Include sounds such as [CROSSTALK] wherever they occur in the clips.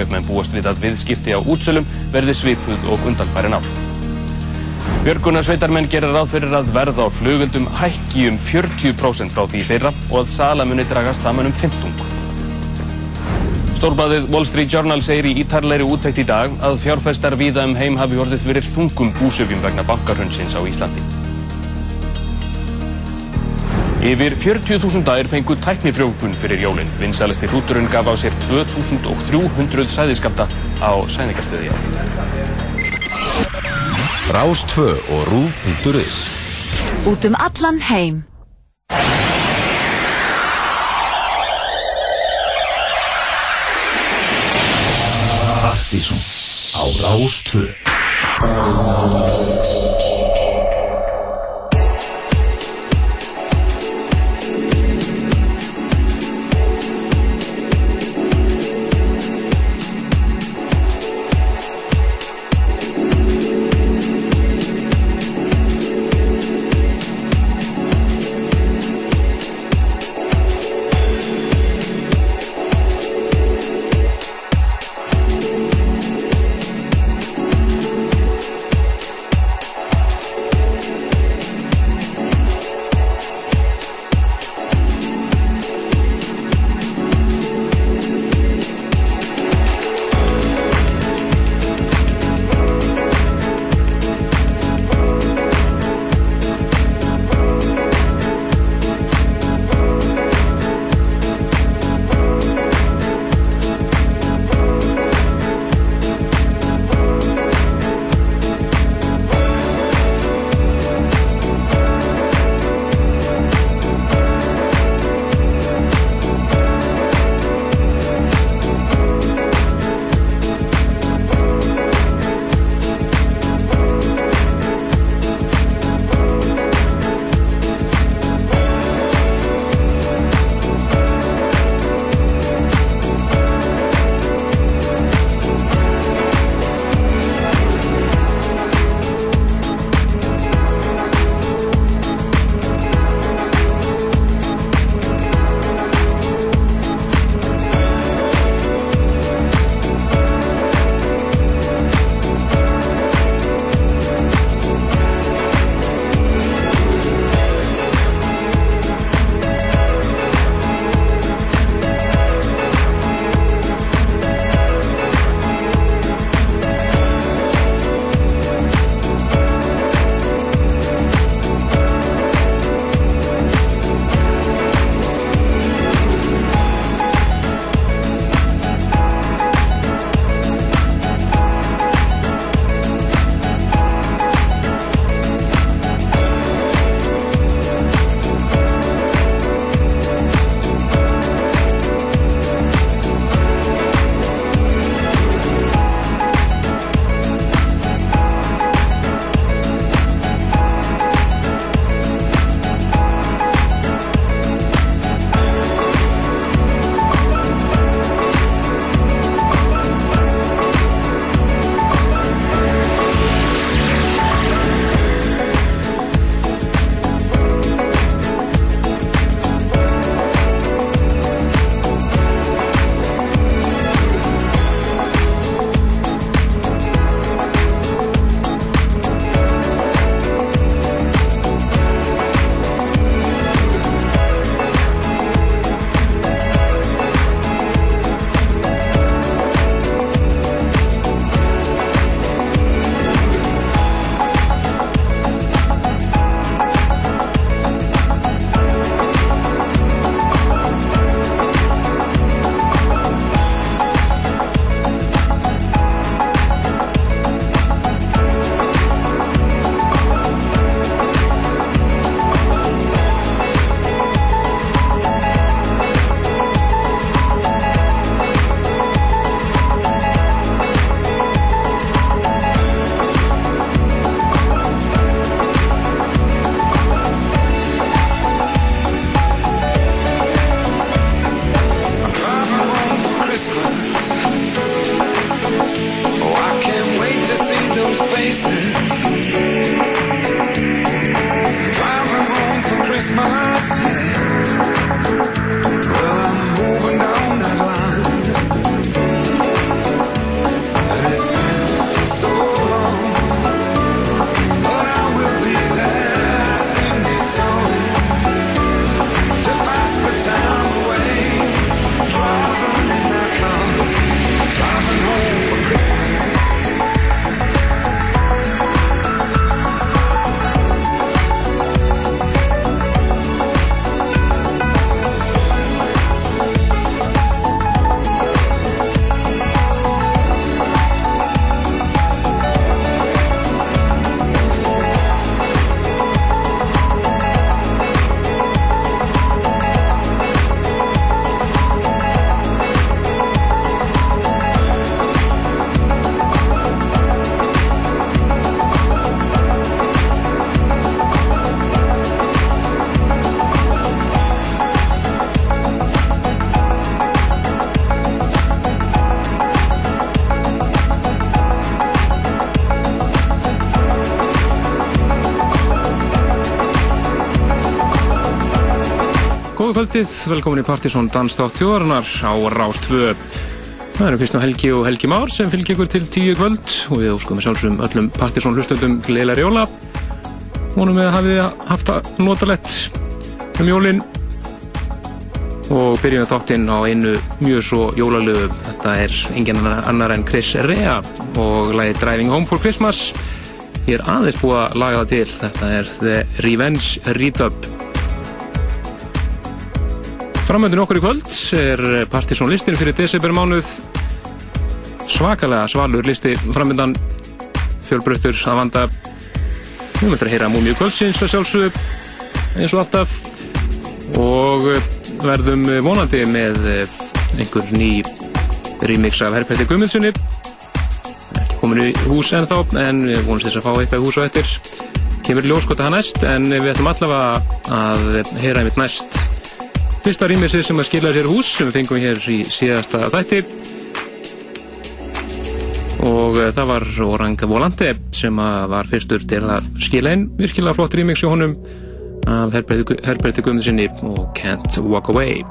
Kaupmenn búast við að viðskipti á útsölum verði svipuð og undanfærin á. Björgunarsveitarmenn gerir ráð fyrir að verð á flugöldum hækki um 40% frá því fyrra og að sala muni dragast saman um 15. Stórbæðið Wall Street Journal segir í ítarleiri úttækt í dag að fjárfestar víða um heim hafi orðið fyrir þungum búsöfjum vegna bankarhundsins á Íslandi. Yfir 40.000 dagir fengu tæknifrjókun fyrir jólinn. Vinsælasti hrúturinn gaf á sér 2.300 sæðiskapta á sæningastöði ár. Rás 2 og rúf.is Út um allan heim. Partíson á Rás kvöldið, velkomin í Partíson Danstátt þjóðarinnar á Rás 2. Það eru Kristján Helgi og Helgi Már sem fylgir ykkur til tíu kvöld og við óskum við sjálfsum öllum Partíson hlustöndum gleila rjóla. Vonum við hafið haft að notalett um jólinn og byrjum við þáttinn á einu mjög svo jólalögu. Þetta er engin annar en Chris Rea og lagi Driving Home for Christmas. Ég er aðeins búið að laga það til. Þetta er The Revenge Redub. Framöndin okkur í kvöld er Partisón listin fyrir desember mánuð svakalega svalur listi framöndan fjölbröttur að vanda. Við möndum að heyra múmið kvöldsins að sjálfsög eins og alltaf. Og verðum vonandi með einhver ný remix af Herrpætti Gummundssoni ekki komin í hús en þá en við vonumst þess að fá eitthvað hús og eftir. Kemur ljóskota það næst en við ætlum allavega að heyra einmitt næst fyrsta rýmisir sem að skilja sér hús sem við fengum hér í síðasta þætti. Og eh, það var Orang Volante sem var fyrstur til að skilja einn virkilega flott rýmix í honum af Herberti Guðmundssoni og Can't Walk Away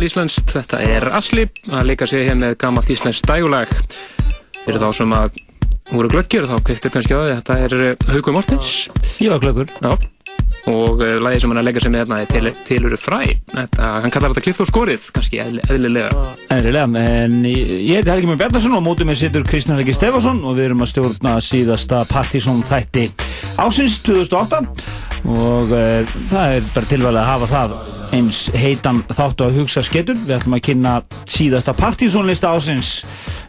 alíslenskt, þetta er Asli að leika sér hér með gamalt íslenskt dægulag. Fyrir þá sem að voru glöggjur, þá kveiktur kannski á því þetta er eh, Haukur Mortens Ég var klökkur Já, og uh, lagið sem hann að leika sér með hérna er til, Tiluru fræ. Þetta, hann kallar þetta klift og skorið, kannski eðli, eðlilega. Enrilega, en ég heiti Helgi Mjörn Bjarnason og mótið mér situr Kristján Helgi Stefansson og við erum að stjórna síðasta Partizón þætti ásins 2008 og uh, það er bara tilvæglega að hafa það eins heitan þáttu að hugsa skettur við ætlum að kynna síðasta Partizón lista ásins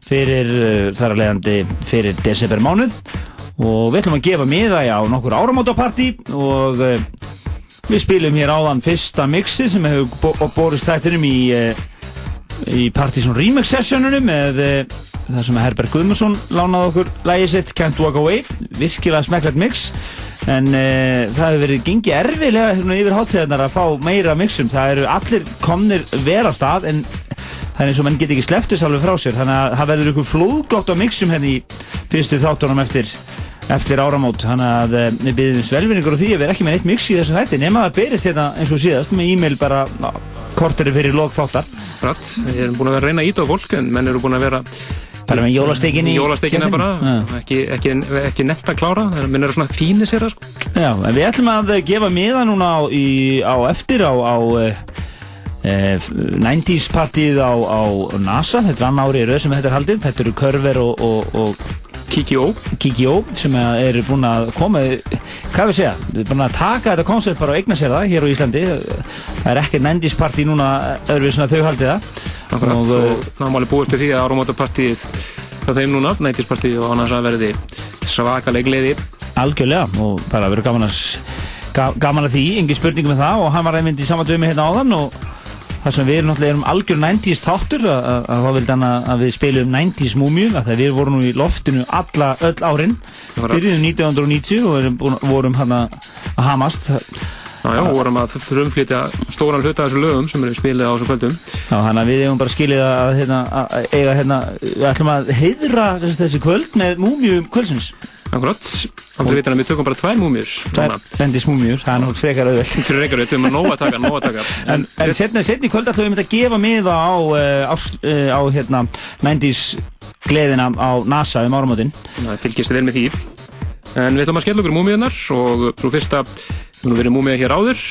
fyrir uh, þar að leiðandi fyrir desember mánuð og við ætlum að gefa miða á nokkur áramótapartí og uh, við spilum hér áðan fyrsta mixi sem hefur bo borist þættinum í uh, í Partizón Remix sessionunum með uh, það sem Herbert Guðmundsson lánaði okkur lægið sitt Can't Walk Away. Virkilega smekklegt mix. En uh, það hefur verið gengið erfilega yfir háttíðarnar að fá meira mixum það eru allir komnir vera á stað en það er eins og menn get ekki sleppt þess alveg frá sér. Þannig að það verður ykkur flóðgótt á mixum hérna í fyrstu þáttunum eftir eftir áramót, þannig að eh, við byrjum svelvinningur á því að við erum ekki með neitt mix í þessu þætti nema það berist hérna eins og síðast með e-mail bara korteri fyrir logfáttar Bratt, við erum búin að vera að reyna að íta á fólk en menn eru búin að vera bara með jólastekin í jólastekina kjaftinum. bara, Já. ekki, ekki, ekki netta að klára, að menn eru svona að sko. Já, en við ætlum að gefa miða núna á, í, á eftir á, á eh, 90s partíð á, á NASA, þetta er annar ári í rauð sem þetta er haldið, þetta eru Körver og, og, og Kiki Ó, sem eru búin að koma hvað við segja, búin að taka þetta koncept bara og eigna sér það hér á Íslandi. Það er ekkert 90s partí núna öðruvíð sem þau haldið það. Og, eh, það má alveg búast til því að áramótapartíð hjá þeim núna, nætispartíð og annars að verði svakaleg gleði Algjörlega og bara verður gaman að gaman að því, engin spurning með það. Og hann var einmitt í með hérna áðan og það sem við erum náttúrulega erum algjör 90s þáttur að, að, að þá vildi hann að, að við spilum 90s múmju að það við vorum nú í loftinu alla öll árin. Byrjuðum 1990 og erum, vorum hann að hamast. Já, og vorum að frumflytja stóran hluta af þessu lögum sem eru spilið á þessum kvöldum. Já, hann að við eigum bara skilið að, hérna, að eiga hérna, við ætlum að heiðra þessi, kvöld með múmju kvöldsins Akkurat, aldrei vitan að við tökum bara tvær múmir Tvær bendis múmjur, það er náttúrulega frekar auðvelt. Fyrir reykjur, við höfum að nóga taka, nóga taka. En, en setni, setni kvöld ætlum við myndi að gefa miða á, uh, á, uh, á hérna, 90s gleðina á NASA um áramótin. Það fylgist vel með því. En við ætlum að skella okkur múmiðnar og frú fyrsta nú verið múmiða hér áður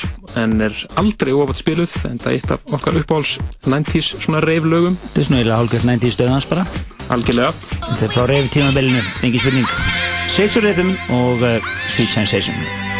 en er aldrei ofat spiluð en það er eitt af okkar uppáhalds 90s svona reiflögum Þetta er svona eiginlega hálfgjöld 90s stöðans bara. Algjörlega. Þetta er frá reyf tímabilinu, engin spurning Rhythm og Sweet Sensation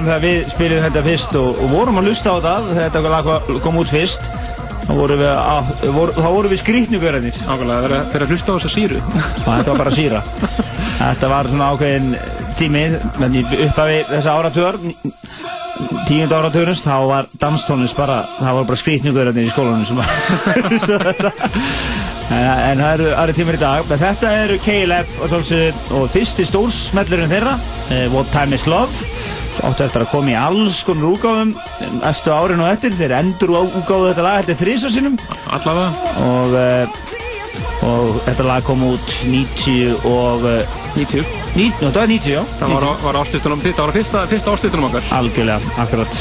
man, þegar við spilum þetta fyrst og, og vorum að lusta á þetta þegar þetta kom- út fyrst. Þá vorum við, vor, þá vorum við skrýtnugörðinir. Ákveðlega, er að- hlusta á þessa síru. [LAUGHS] Þetta var bara síra. Þetta var svona ákveðin tími upphafi þessa áratugar tíund áratugurins þá var danstónlist bara það var bara skrýtnugörðinir í skólanum sem var [LAUGHS] en, en það eru aðri tímur í dag. Þetta eru KLF og, og fyrsti stórsmellurinn þeirra eh, What Time Is Love áttu eftir að koma í alls konar úgáðum næstu árin og eftir, þeir endur úgáðu þetta lag, þetta er þrísa sinum Allavega. Og, uh, og þetta lag kom út 90 og uh, 90 ní, nó, það var 90, já. Það var, var ástistunum, þetta var fyrsta, fyrsta ástistunum okkar. Algjörlega, akkurat.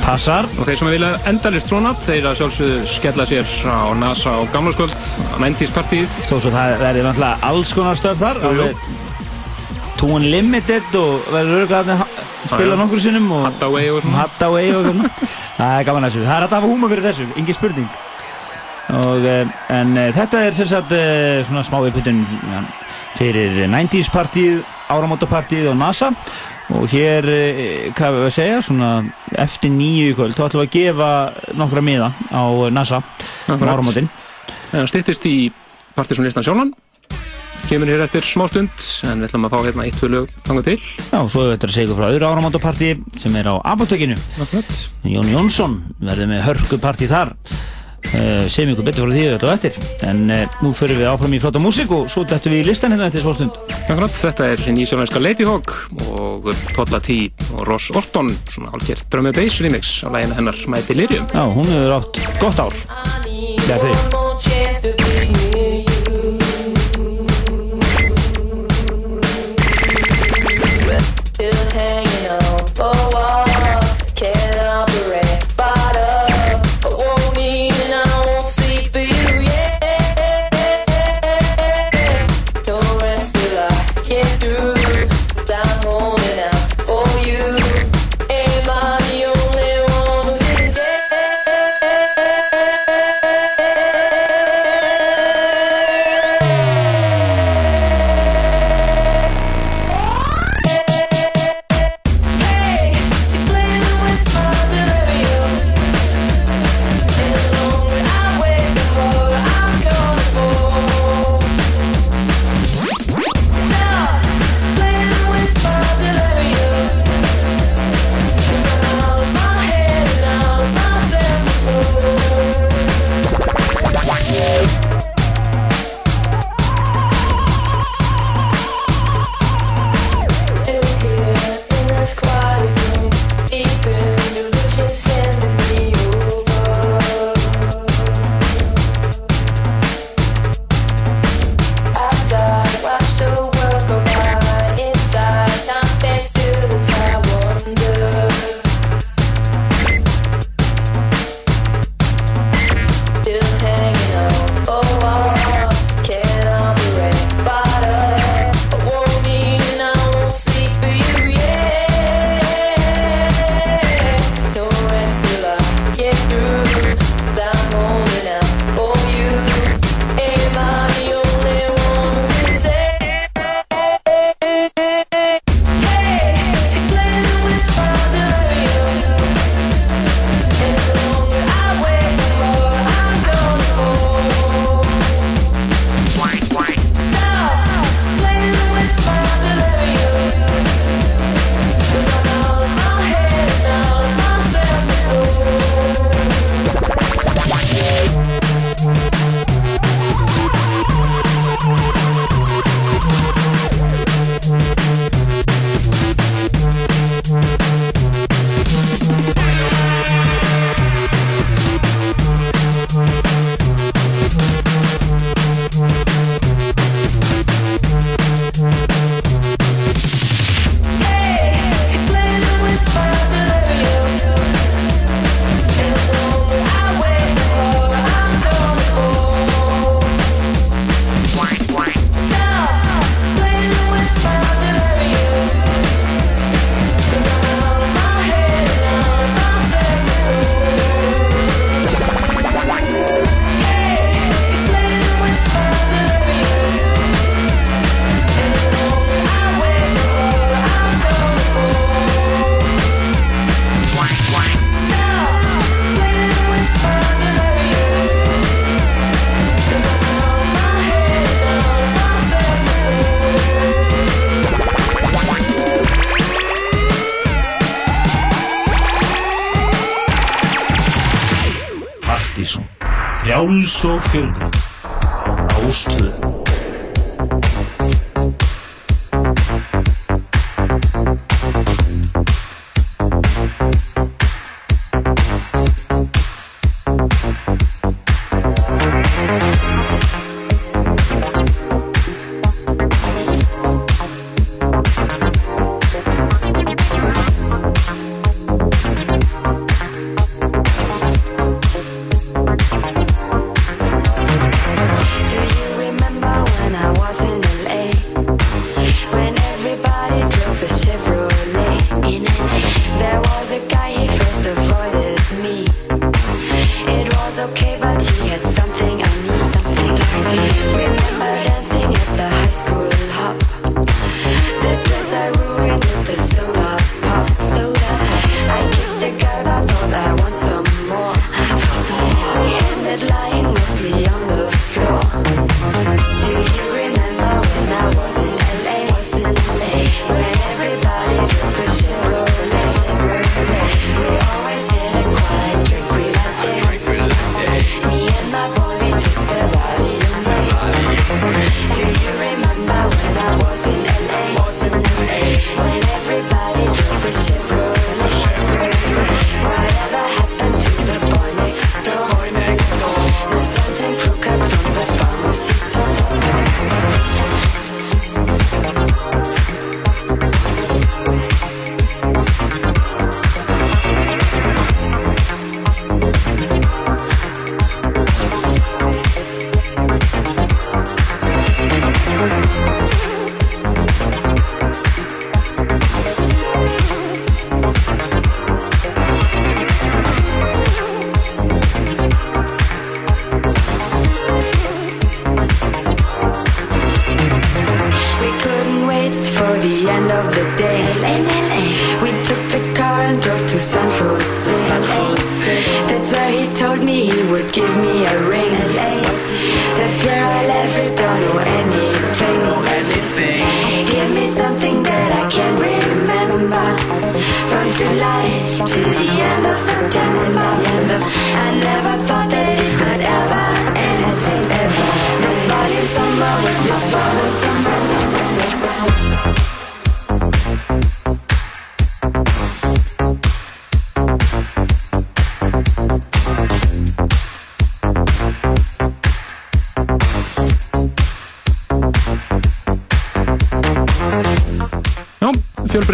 Passar. Og þeir sem vilja endalist svona, þeir að sjálfsögðu skella sér á NASA og gamlarskvöld á 90s partíð þó svo það verði vantilega alls konar stöf þar Jú, jú. Alveg Tún Limited og verður örgulega að spila nokkur sinnum og Hathaway og svona. Hathaway og svona. [LAUGHS] Það er gaman þessu, það er að hafa húma fyrir þessu, engin spurning. Og, eh, en uh, þetta er sem sagt uh, svona smá uppbytun ja, fyrir 90s partíð áramótapartíð og NASA. Og hér, hvað við að segja svona eftir nýju kvöld þá ætlum við að gefa nokkra miða á NASA um Akkurat. áramótin. Það stýttist í partysónlistan sjálfan kemur hér eftir smá stund en við ætlum að fá hérna eitt tvö lög þangað til. Já, svo er þetta að segja ykkur frá öðru áramótapartí sem er á apotekinu. Jón Jónsson verður með hörkupartí þar. Uh, segjum ykkur betur frá því þetta og eftir. En uh, nú förum við áfram í flotta músík og svo dettum við í listan hérna eftir svo stund. Akkurat, þetta er nýsjálfænska Lady Hawk og Tolla T og Ross Orton svona algjör drömmu bass remix á læginu hennar My Delirium Já, hún hefur átt gott ár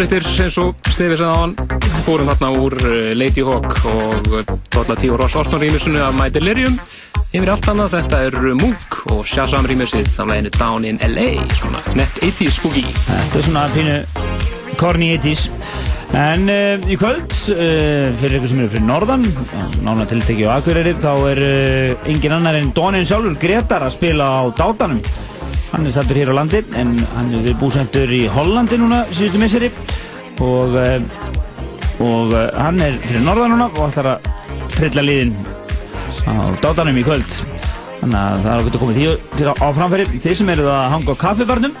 fjölbreyttir eins og Stefi hann fórum þarna úr eh, Lady Hawk og Tolla Tíu Ross Oston rýmisunu af My Delirium. Yfir allt annað, þetta er Mook og Shazam rýmisið af leginu Down in LA svona nett 80s spooky. Þetta er svona pínu corny 80s En uh, í kvöld, uh, fyrir ykkur sem eru fyrir norðan, nána tiltekki á Akureyri, þá er uh, engin annar en Donin sjálfur Gretar að spila á dátanum. Hann er stættur hér á landi, en hann er búsendur í Hollandi núna síðustu misseri og, uh, og uh, hann er fyrir norðan núna og ætlar að trilla liðin á dátanum í kvöld. Þannig að það er okkur komið því til á framfæri. Þeir sem eru að hanga á kaffibarnum,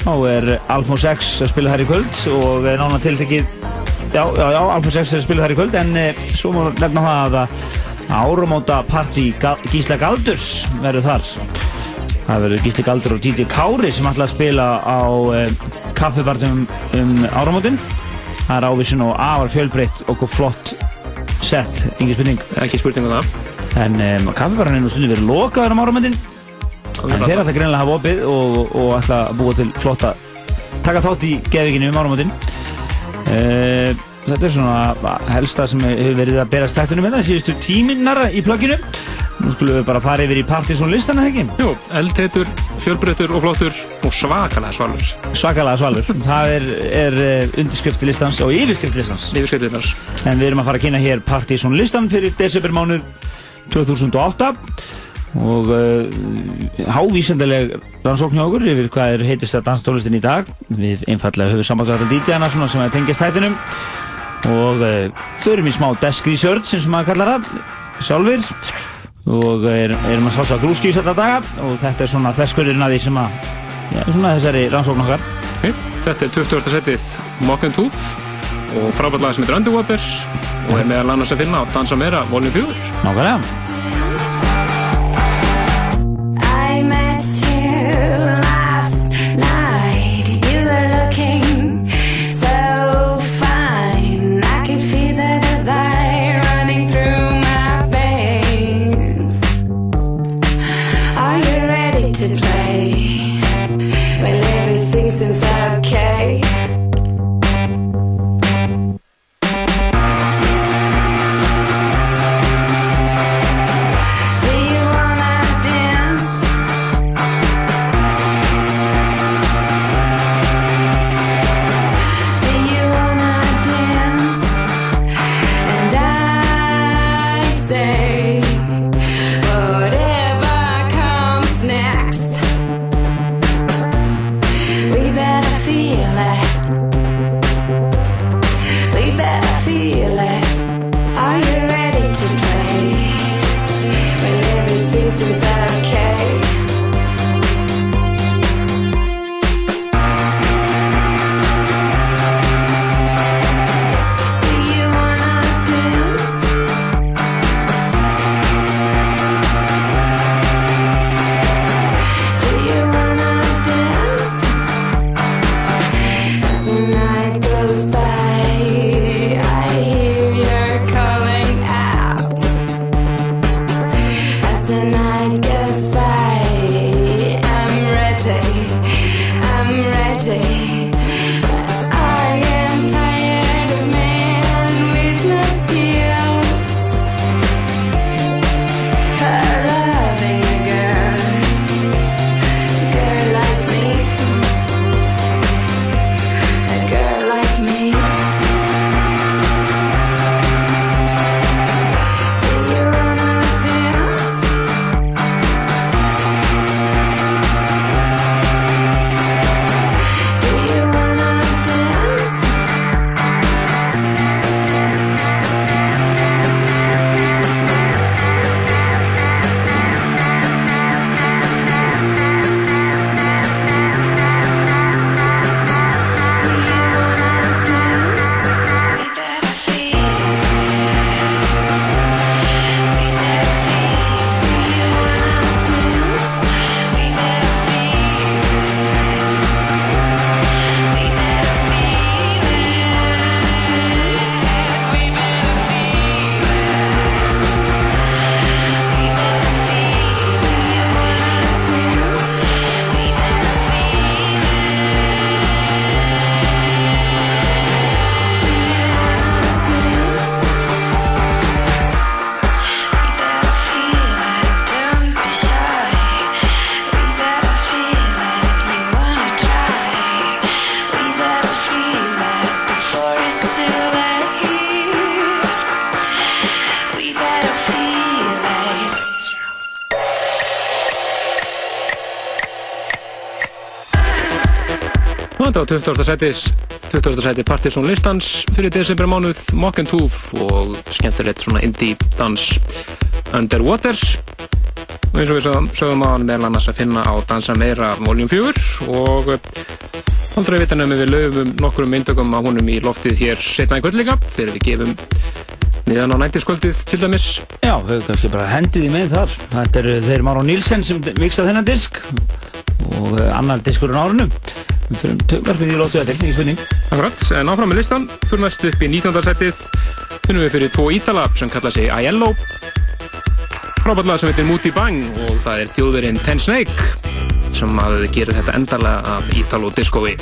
þá er Alfons X að spila þær í kvöld og er nána tiltekið já, já, já, Alfons X er að spila þær í kvöld en svo má nefna það að árumóta partí Gísla Galdurs verður þar það verður Gísli Galdur og DJ Kári sem ætla að spila á e, kaffibarnum um árumótin það er ávísun og afar fjölbreytt og flott sett, engin spurning. Ekki spurning um það. En um, kaffibarnum er nú stundum verið lokaður um árumótin En þeir ætla greinilega að hafa opið og, og ætla að búa til flotta taka þátt í geðvikinu um áramótin. Uh, Þetta er svona helsta sem hefur verið að berast tættunum það síðustu tíminnara í plögginu Nú skulum við bara fara yfir í Partiðsson listan eða ekki Jú, eldheitur, fjölbreyttur og flottur og svakalega svalur. Svakalega svalur. Það er, er eh, undirskrifti listans og yfirskrift listans. Yfirskriftið þars En við erum að fara að kynna hér Partiðsson listan fyrir desembermánuð 2008 og uh, hávísendaleg rannsókn hjá okkur yfir hvað er heitist að danstólistin í dag. Við einfallega höfum sambandsvæða DJ-ana svona sem að tengjast hættinum og uh, förum í smá desk research eins og maður kallar það. Sjálfur og er, erum að sálsa grúskís þetta daga og þetta er svona þesskurinn að því sem að já, svona þessari rannsókn okkar okay. Þetta er 20. setið Mock and Tooth og frábært lag sem heitir Underwater og er meðal annars að finna á Dansa Meira volum 4 nákvæmlega 20. sætis 20. sæti Partiðsson listans fyrir desember mánuð Mock and Tooth og skemmtilegt svona indie dans Underwater og eins og við sögum, á hann meðal annars að finna á Dansa Meira Voljum 4 og eh, aldrei vita nefnum við löfum nokkrum myndökum á honum í loftið hér setna í kvöld líka þegar við gefum niðan á nættiskvöldið til dæmis Já, þau kannski bara hendið í með þar Þetta eru þeir Máru Nílsen sem miksa þennan disk og eh, annar diskur á árunum Við fyrir töklarfið í lótu þetta, ekki spurning. Akkurat, en áfram með listan fyrir næst upp í 19. setið. Finnum við fyrir tvo ítala sem kalla sig Aiello. Frábætlega sem heitir Moody Bang og það er þjóðverinn Ten Snake sem að gera þetta endarlega af ítalo diskói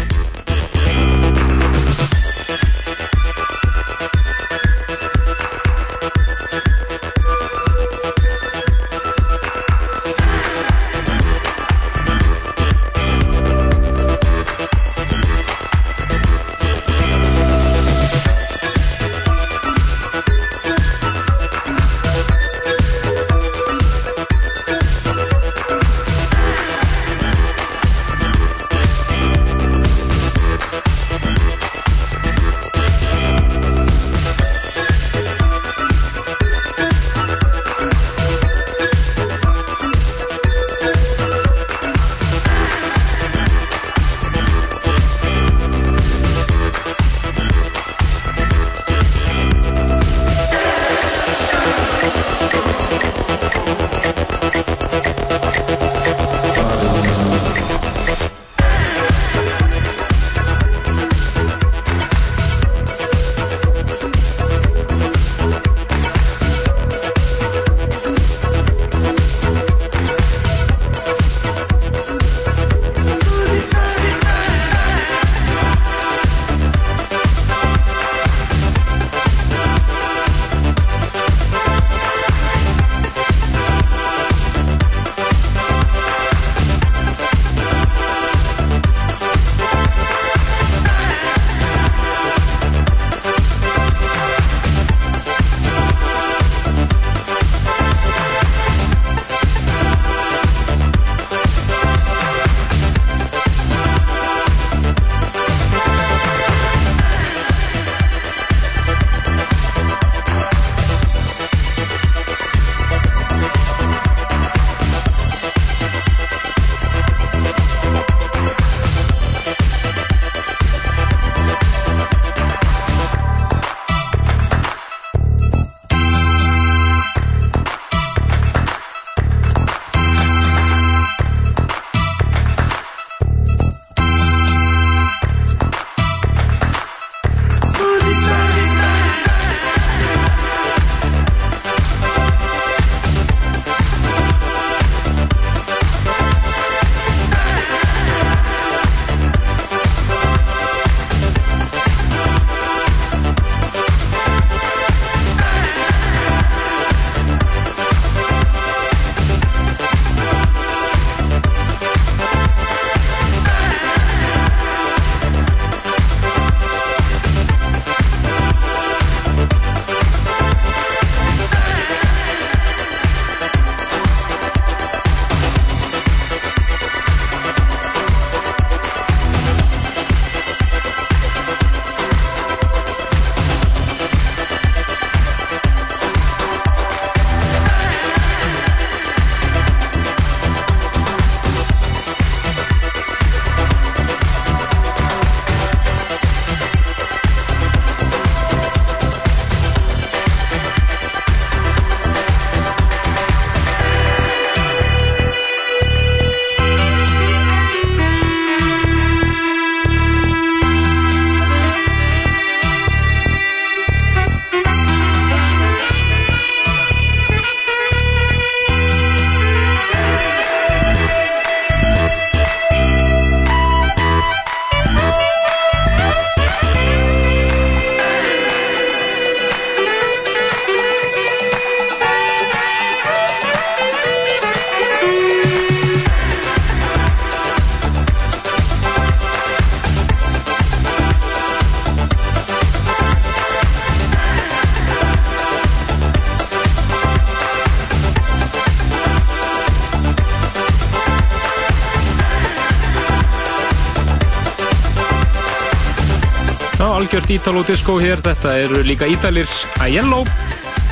algjört Ítalo disco hér, þetta eru líka Ítalir Aiello,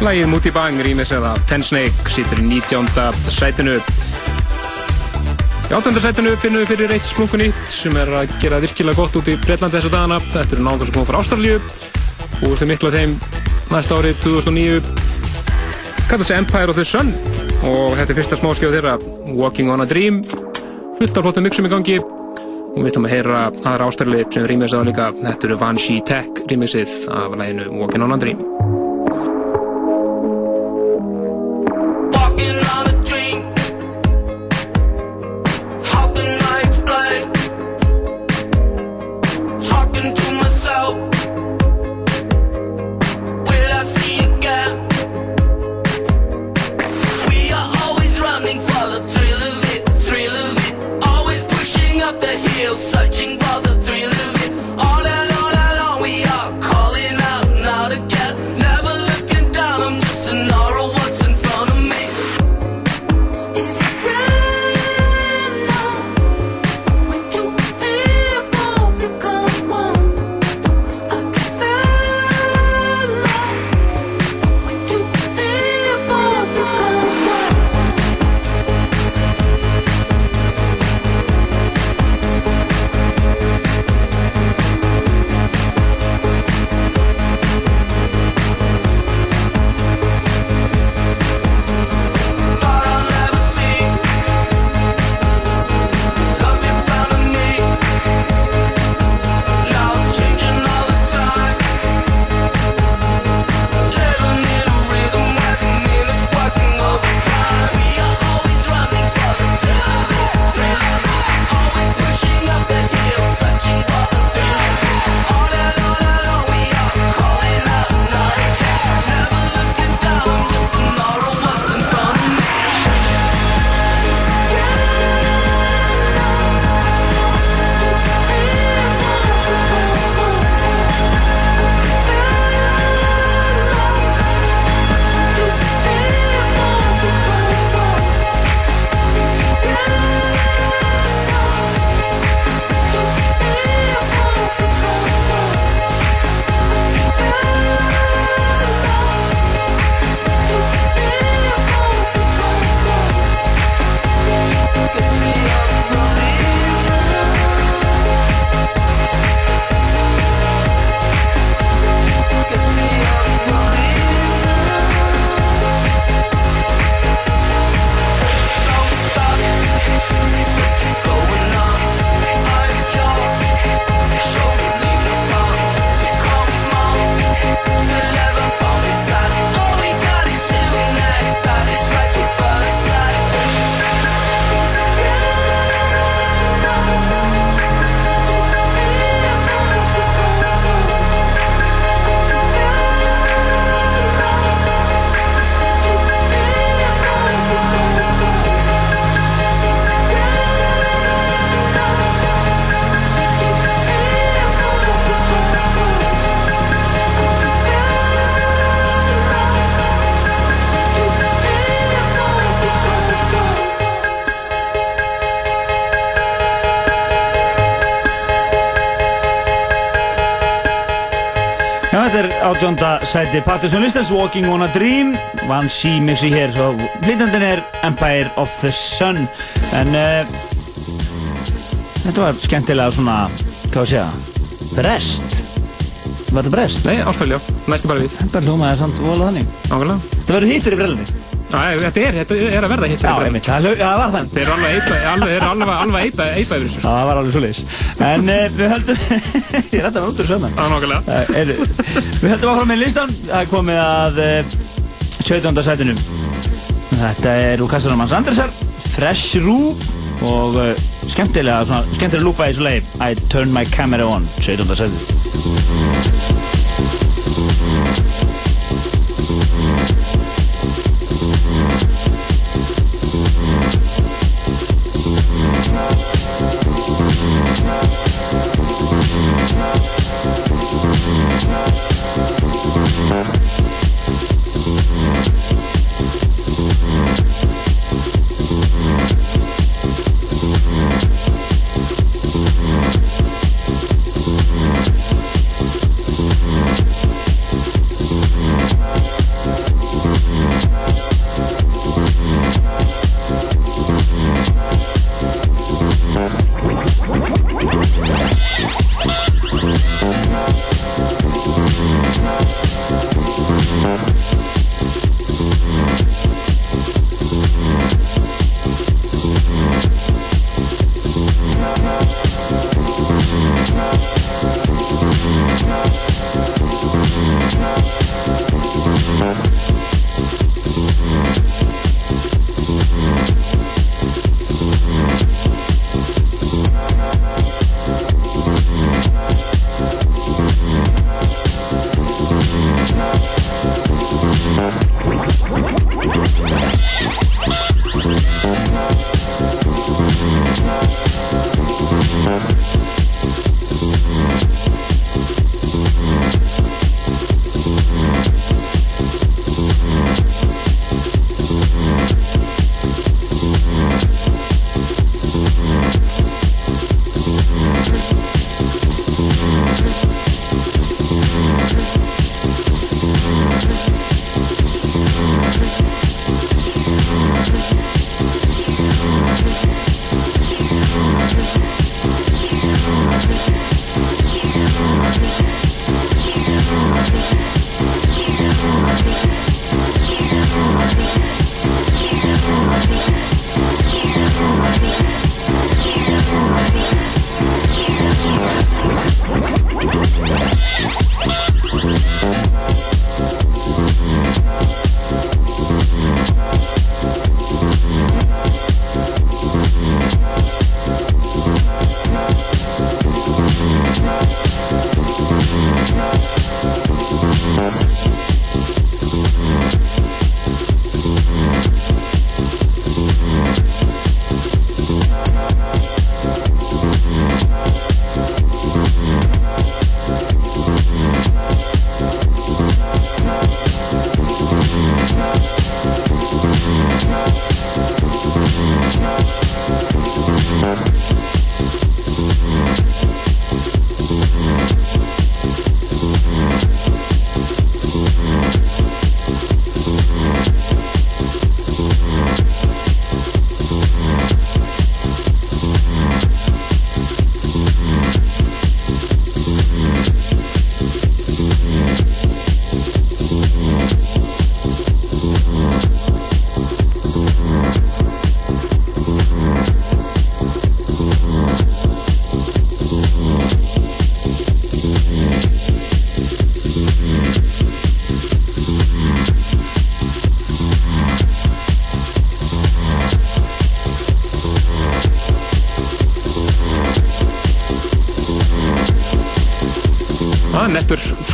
lagið Moody Bang rýmis eða Ten Snake sýtur í 19. sætinu. Í 18. sætinu finnum við fyrir eitt splunkunýtt sem er að gera virkilega gott út í Breitlandi þessa dagana. Þetta eru náðan sem komið frá Ástralju og við miklu að þeim næsta árið 2009 kallar sig Empire of the Sun og þetta er fyrsta smáskjáð þeirra Walking on a Dream fullt af flottum mixum í gangi og við ætlum að heyra aðra ástæðli sem þess að líka. Þetta eru Van She Tech rýmisið af læginu Walking on a Dream átjónda sæti. Partisan Listans Walking on a Dream. Van C mixi hér og flytjandinn er Empire of the Sun. En uh, þetta var skemmtilega svona hvað að segja Brest. Var þetta Brest? Nei, Ástralja, næstu bara við Þetta hljómaði samt vola þannig. Ákveðlega Þetta verður hittir í brelunni þetta er, þetta er að verða hitt Já, einmitt, það, það var þannig Þeir eru alveg alveg eipa, yfir þessu. Það var alveg svo leis En uh, við höldum [LAUGHS] Ég er alltaf út úr sömman Já, nákvæmlega. Uh, er, við höldum áfram með listan Það komið að uh, 17. sætinu. Þetta er úr kassanum hans Andersar Fresh Roo og uh, skemmtilega, svona, skemmtilega lúpa í þessu leið I turn my camera on. 17. sætinu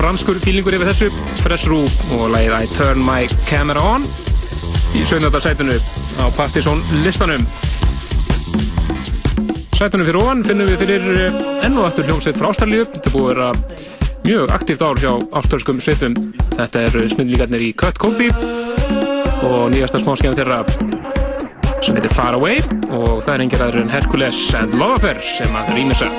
franskur fílingur yfir þessu. Fresh Roo og lagið I Turn My Camera On í 17. sætunu á Partizón listanum. Sætunum fyrir ofan finnum við fyrir eh, enn og aftur hljómsveit frá Ástralíu. Þetta búið að vera mjög aktíft ár hjá ástralskum sveitum. Þetta er snillíkarnir í Cut Kombi og nýjasta smáskjæðan þeirra sem heitir Far Away. Og það er engir aðrir en Hercules and Love Affair sem að rýmisa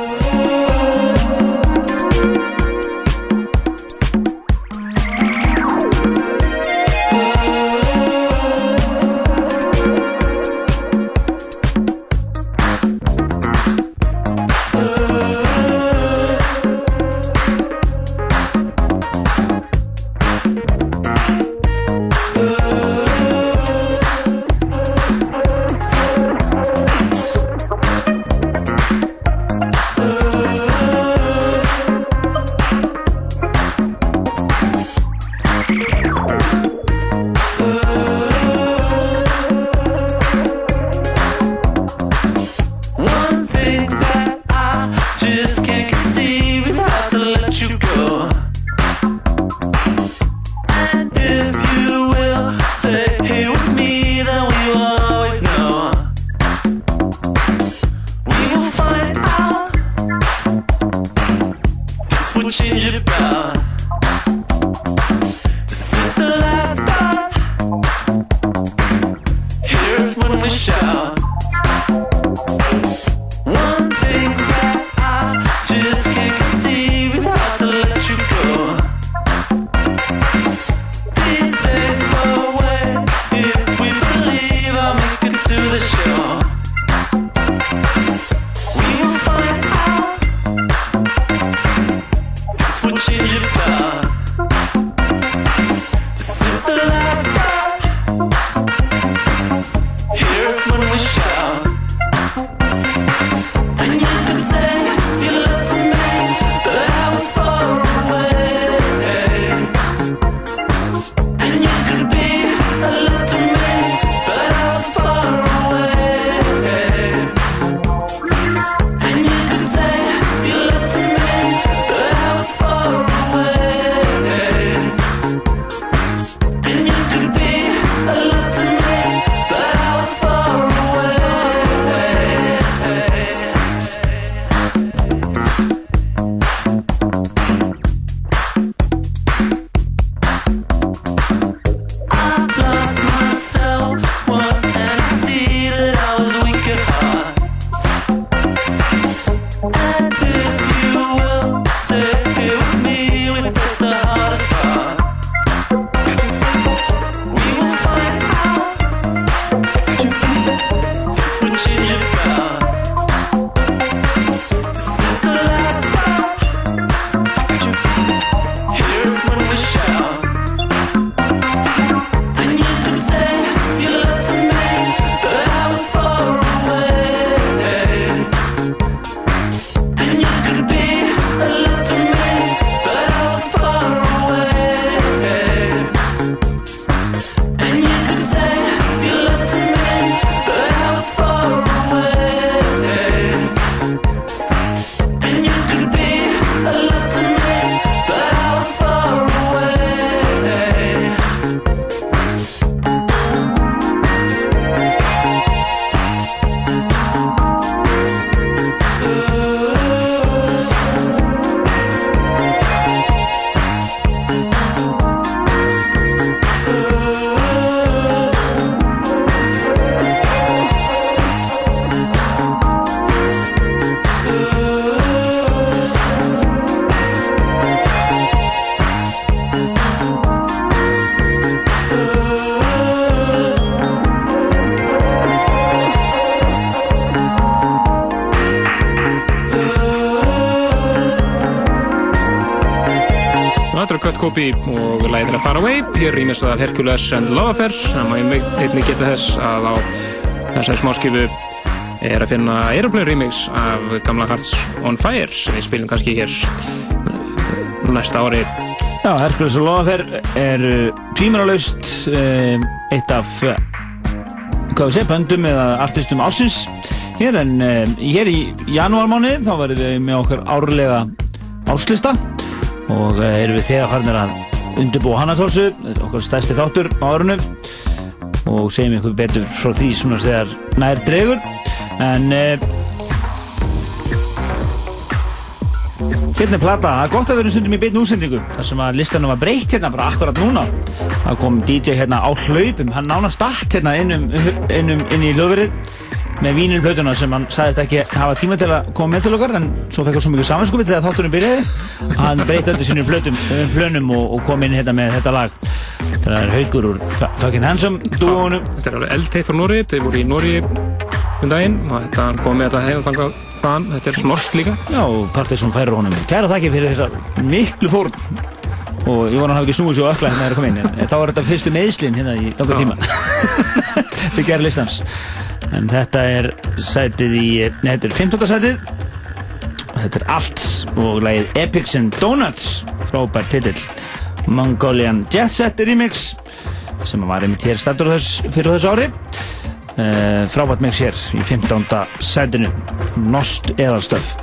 Copy og læðið þeirra Far Away. Hér rýmist að Hercules and Love Affair. Það má ég einnig geta þess að á þessari smáskifu er að finna Aeroplane remix af gamla Hearts on Fire sem við spilum kannski hér eh, næsta ári. Já, Hercules og Lofafer er tvímaralaust um, eitt af hvað við segja, böndum eða artistum ársins. Hér en hér í janúarmáni þá verðum við með okkar árlega árslista og uh, erum við þegar farnir að undirbúa hana tósu, okkar stærsti þáttur á árunum og segjum ykkur betur frá því svona þegar nær dregur. En uh, Hérna er plata, það er gott að vera stundum í beinu útsendingu. Þar sem að listanum var breytt hérna bara akkurat núna. Það kom DJ hérna á hlaupum. Hann nánast dætt hérna innum, innum inn í lögverið með vínilplötuna sem hann sagðist ekki hafa tíma til að koma með til okkar en svo fekk hann svo mikið samanskupið þegar þátturinn byrjaði. Hann breytti öllu sínum flötum, flönum og, og kom inn hérna með þetta lag. Það er haugur úr Fucking Handsome dúónum Þetta er alveg eldteitt frá Nóri, þeir voru í Nóri um daginn og þetta hann kom með þetta hefum þangað þaðan, þetta er norsk líka. Já, og Partiðsson færir honum Kæra þakki fyrir þessa miklu fórn og ég vona að hafa ekki snúið svo ökla hérna þegar það kom inn en þá var þetta fyrstu meðslinn hérna í langa tíma. [LAUGHS] Við gerum listans. En þetta er sætið í þetta er 15. sætið þetta er allt og lagið Epics and Donuts. Frábær titill. Mongolian Jet Set Remix sem var einmitt hér stættur fyrir þessu ári. Uh, frábært mix hér í 15. sætinu. Nost eðalstöf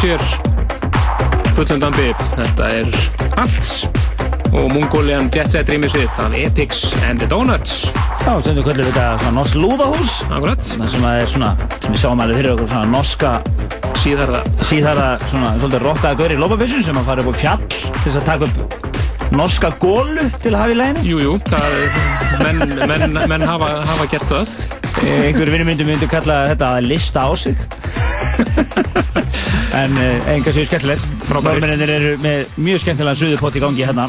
Lost hús hér fullundandi. Þetta er Alts og Mongolian Jet Set rýmisið af Epics and the Donuts. Já, kvöldur við þetta svona norsk lúðahús Akkurat. Það sem að er svona, sem við sjáum alveg fyrir okkur svona norska Síðar það. síðara svona svolítið rokkaða gaur í lópabissun sem að fara upp á fjall til þess að taka upp norska gólu til að hafa í læginu. Jú, jú, það, menn, menn, menn hafa, hafa gert það. Einhver vinnumyndu myndi kalla þetta að lista á sig. [LAUGHS] en uh, enga séu skemmtilegt. Norðmennir eru með mjög skemmtilega suðupott í gangi hérna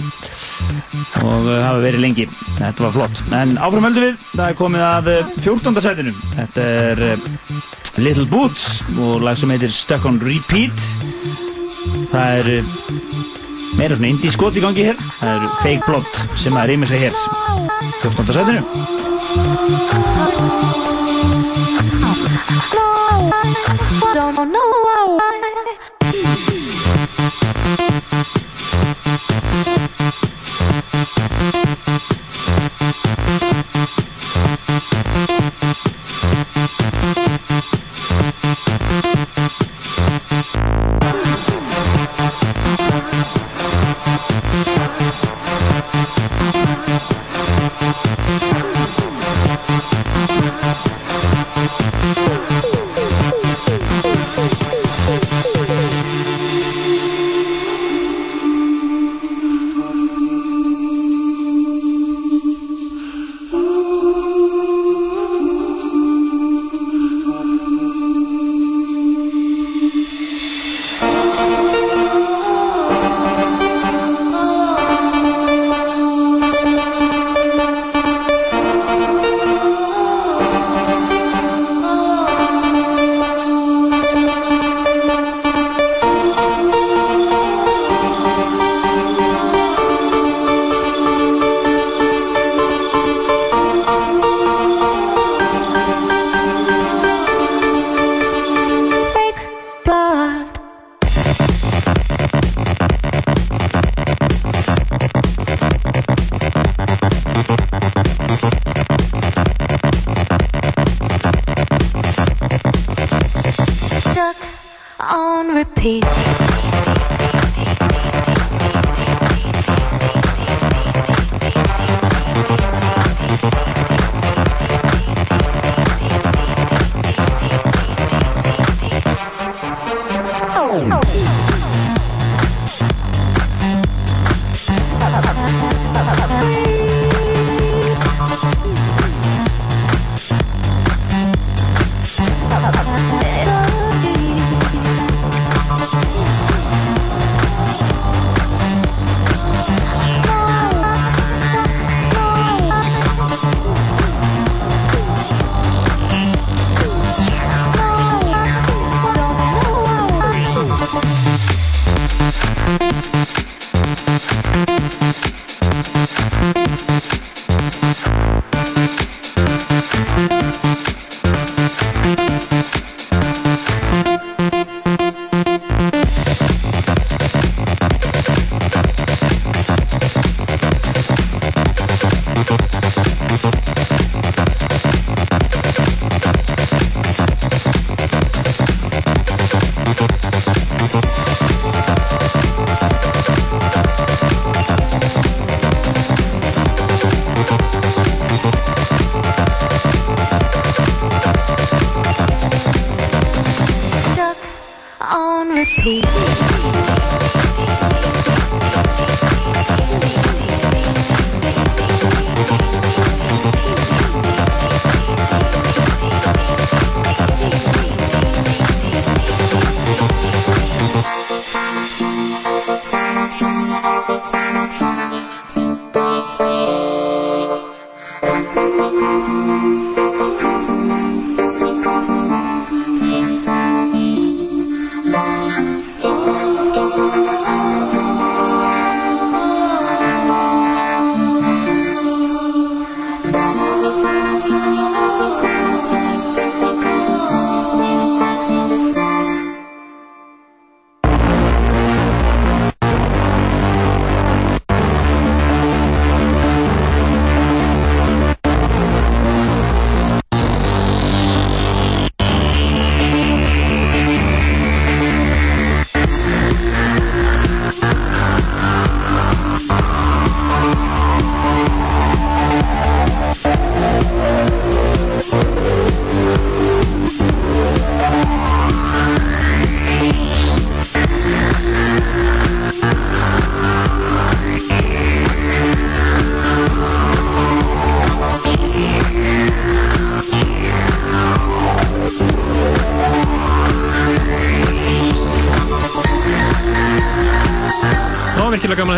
og uh, hafa verið lengi. Þetta var flott. En áfram höldum við, það er komið að uh, 14. sætinu. Þetta er uh, Little Boots og lag sem heitir Stuck on Repeat. Það er uh, meira svona indie skot í gangi hér. Það er Fake Blood sem að rýma sig hér. 14. sætinu. Don't know why.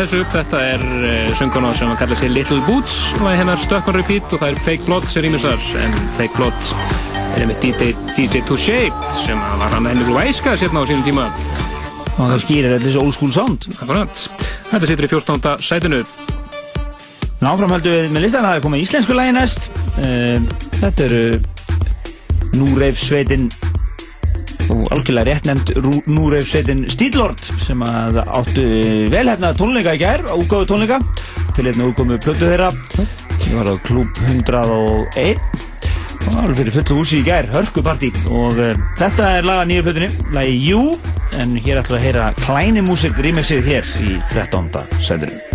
Að þessu. Þetta er uh, sönguna sem að kalla sig Little Boots og það er hennar Stuck on Repeat og það er Fake Blood sem rýmisar en Fake Blood er einmitt DJ, DJ Touché sem að var hann henni glæska sérna á sínum tíma. Og það skýrir allir þessu old school sound. Akkurat. Þetta situr í 14. sætinu. Náframhaldu við með listan, það er komið íslensku lagi næst. Eh, Þetta eru Núreif sveitin og algjörlega rétt nefnd Núreif sveitin Stílord sem að áttu velhæfna tónleika í gær, útgáðu tónleika. Til einnig útgáðu plötu þeirra. Ég var á klúb 101 og alveg fyrir fullu húsi í gær hörkupartí. Og uh, þetta er laga nýju plötunni, lagi Jú en hér ætlum við að heyra klæni músik remixið hér í 13. sæðurinn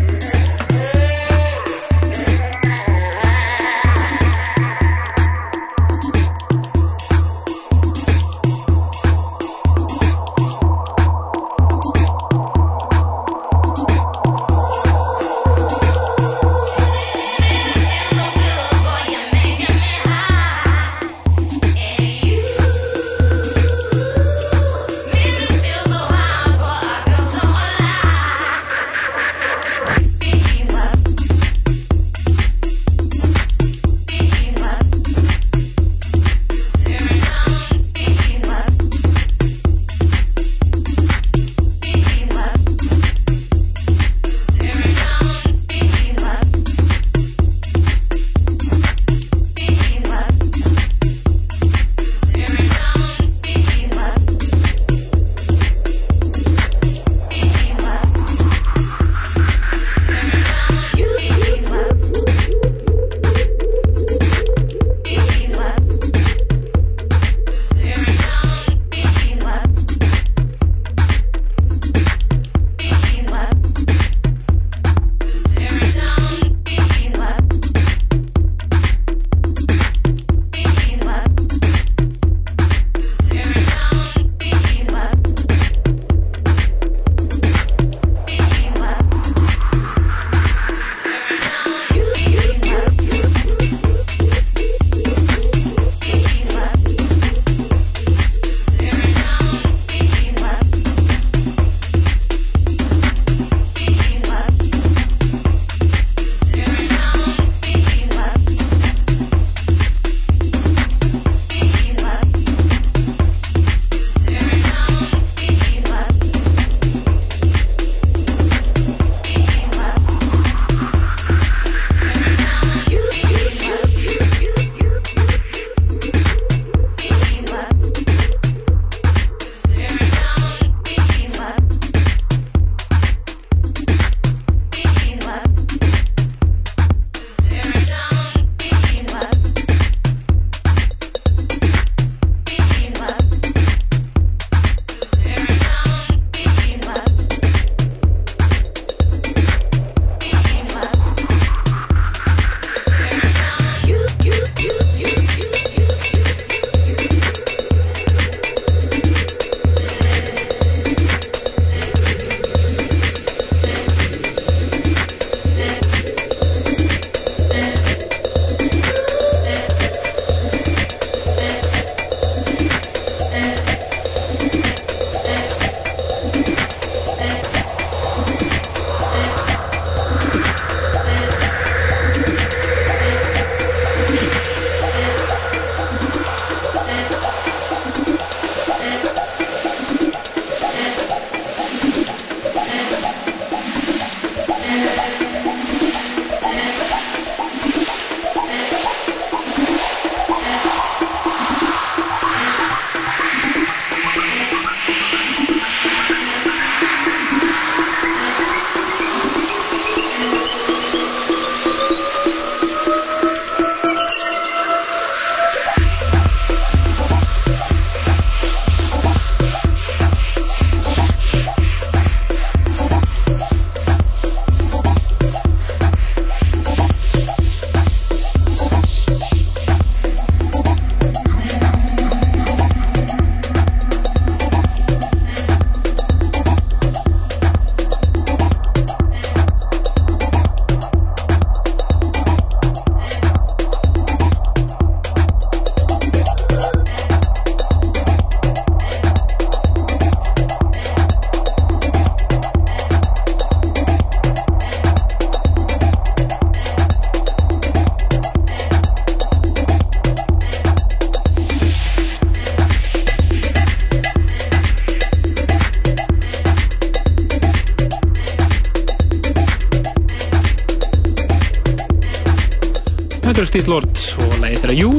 Steel Lord og lægið þeirra Jú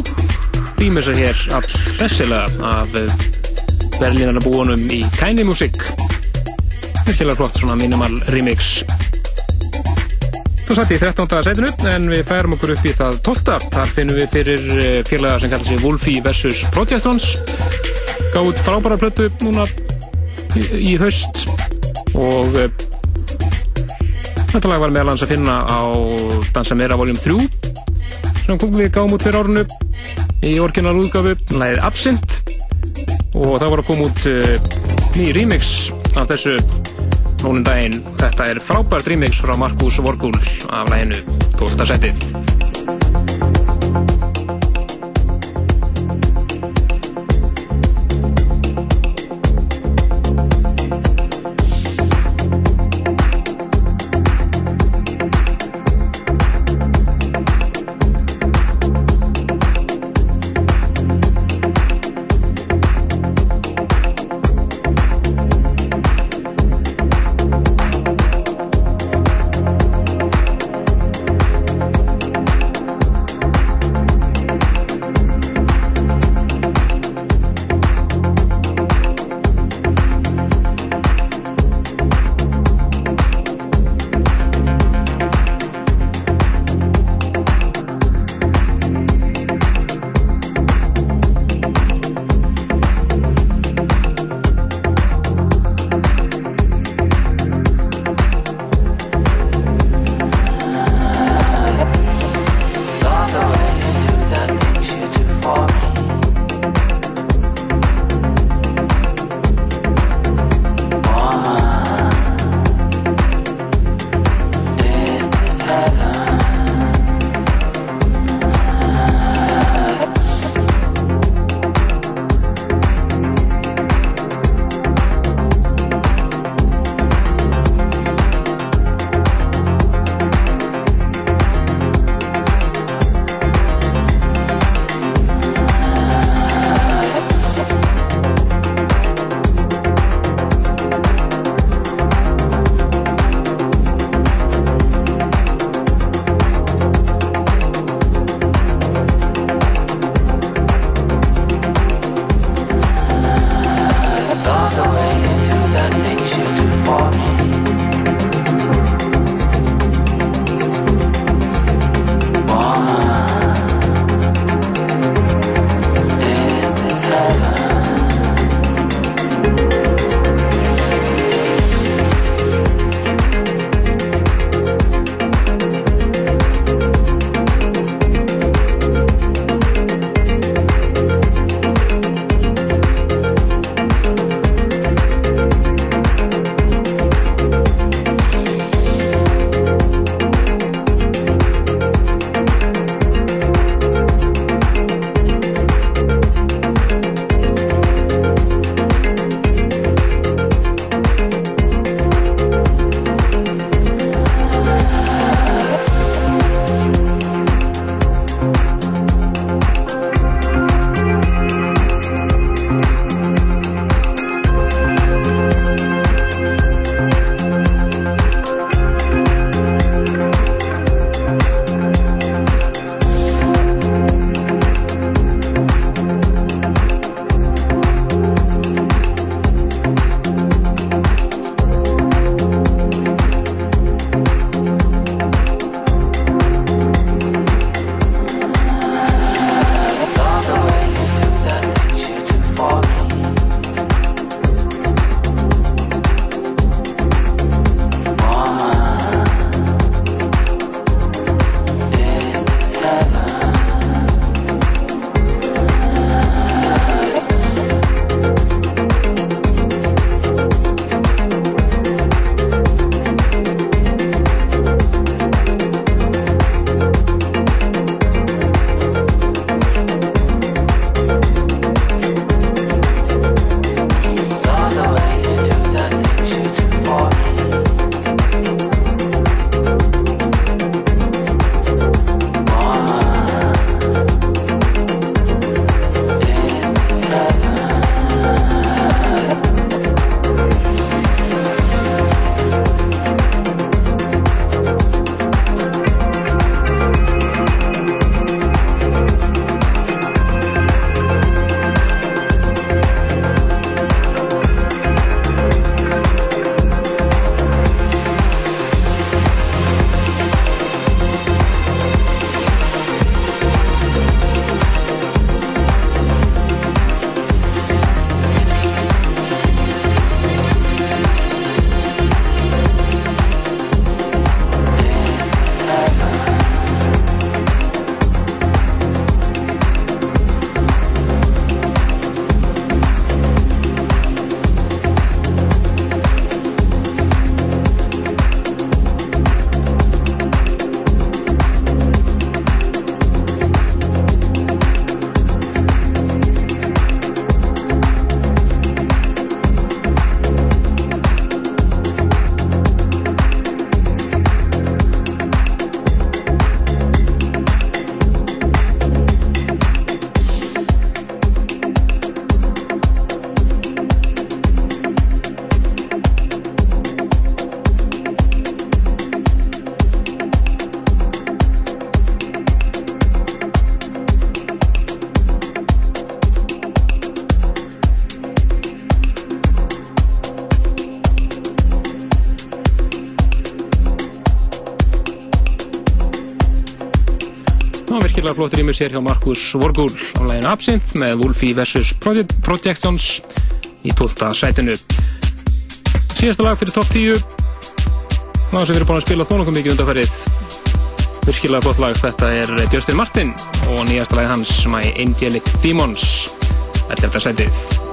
rýmur sér hér all hressilega af berlínarna búunum í Kæni Music virkilega flott svona minimal remix Þú satt í 13. sætinu en við færum okkur upp í það 12. Þar finnum við fyrir eh, félaga sem kallar sig Wolfie vs. Projectrons gáð frábæra plötu núna í, í haust og eh, þetta lag var meðal hans að finna á Dansa Meira voljum 3 sem við gáum út fyrir árunu í orginal útgafu, lagið Absint og það var að koma út uh, ný remix af þessu núnum daginn. Þetta er frábært remix frá Markus Vorgul af laginu 12. setið. Virkilega flott rýmur sér hjá Markus Vorgul á læginu Absinthe með Wolfie vs. Project Projections í 12. sætinu. Síðasta lag fyrir topp 10 lag sem við erum búin að spila þó nokkuð mikið undanferðið. Virkilega flott lag, þetta er Justin Martin og nýjasta lag hans My Angelic Demons 11. sætið.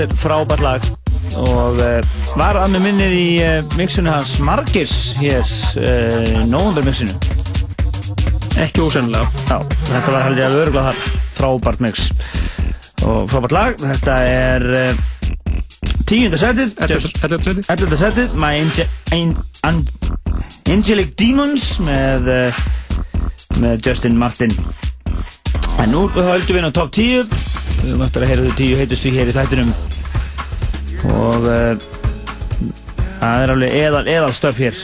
Þetta er frábært lag og uh, var að með minnið í uh, mixinu hans Margis hér uh, nóvember mixinu Ekki ósennilega. Já, þetta var held ég að örgulega þar frábært mix og frábært lag þetta er tíunda setið just- 11. seti. 11. setið My Ange An An Angelic Demons með með Justin Martin en nú höldum við inn á top 10 við höfum eftir að heyra þau 10 heitustu hér í þættinum. Og uh, það er alveg eðal, eðal stöf hér.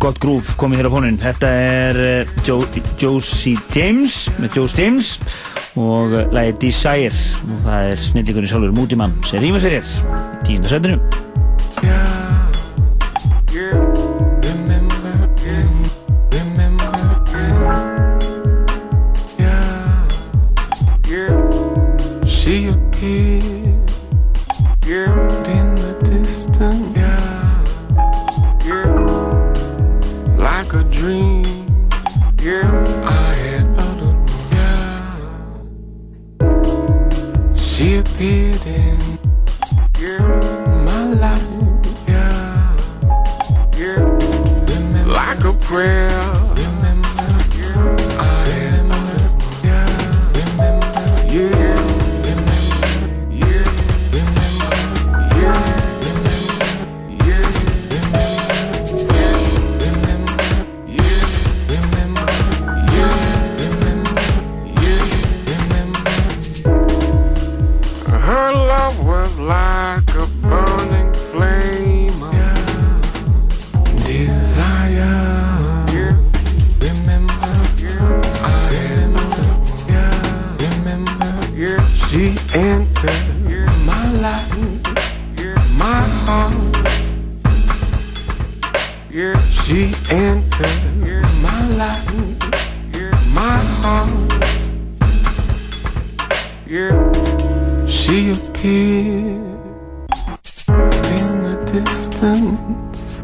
Gott grúf komið hér á fónin þetta er uh, jo Josie James með Josie James og uh, lagið Desire og það er snillíkurinn sjálfur Mútimann sem rýmur sér hér like Appeared in the distance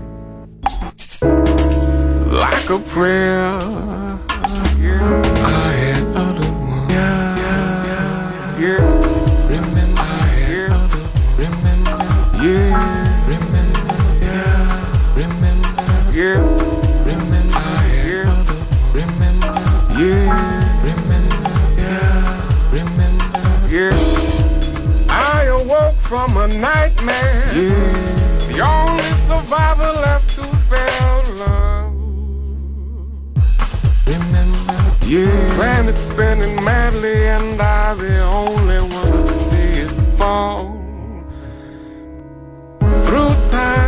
like a prayer. Nightmare. The only survivor left to fell love. Remember, yeah. Planet spinning madly, and I the only one to see it fall. Through time,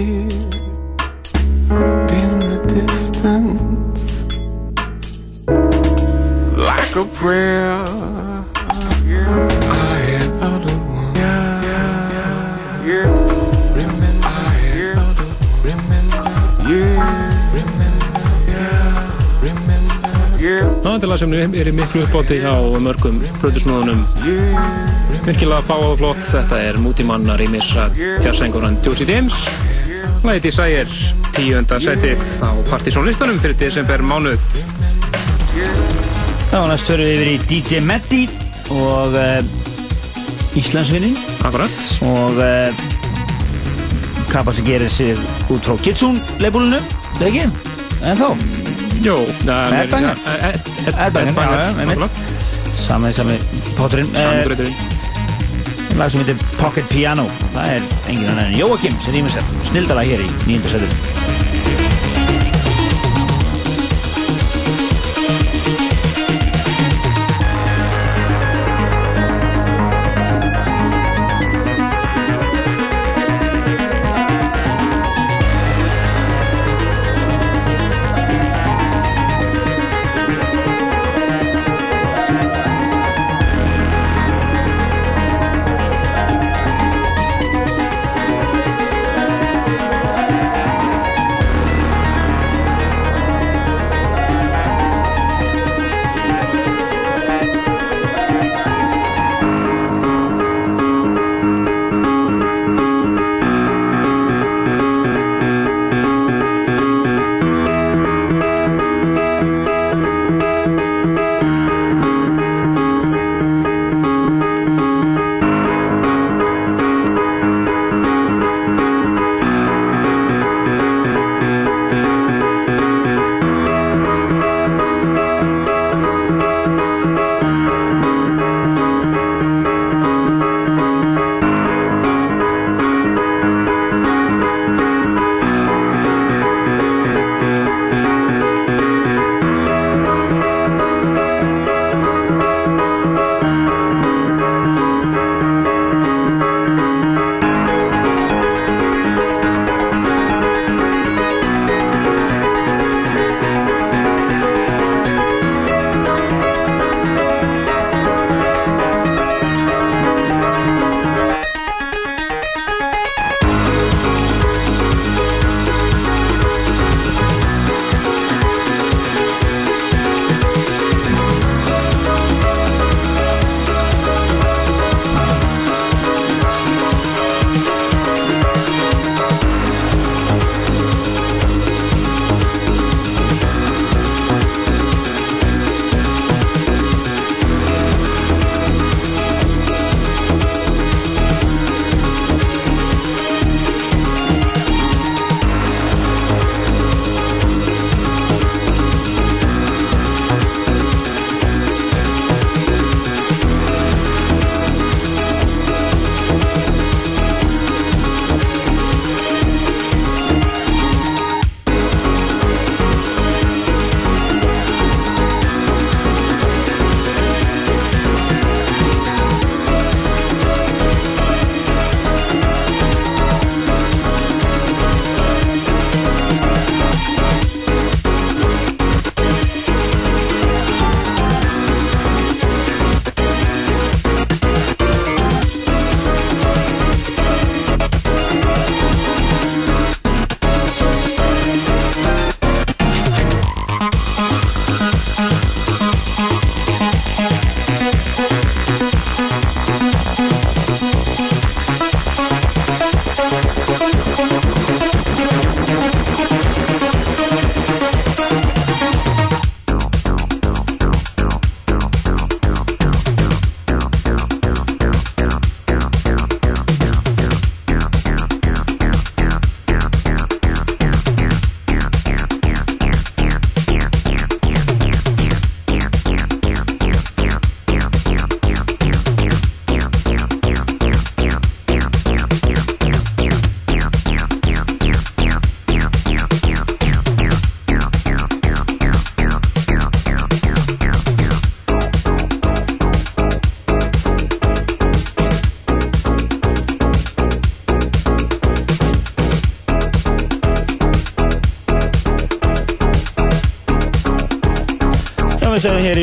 appeared in the distance like a prayer. I had uttered one. Remember, I had uttered. Remember, yeah. Remember, yeah. Remember, yeah. Þetta er lag sem er í miklu uppbóti hjá mörgum plötusnóðunum virkilega fá og flott þetta er mútimannar í missa tjársengurann Josie James lagið Desire, tíunda setið á partysónlistanum fyrir desember mánuð var næst fyrir við yfir í DJ Meddi og uh, Íslandsvinnin Akkurat. Og uh, kappa sem gerir sig út frá Kitsune leifbúlinu, það ekki? En þá, Jó, Headbanger. Headbanger, já, já, einmitt. sami, sami potturinn uh, Samgröðurinn lag sem heitir Pocket Piano. Það er engin annar en Jóakim sem rýmur sér. Snildalag hér í nýjönda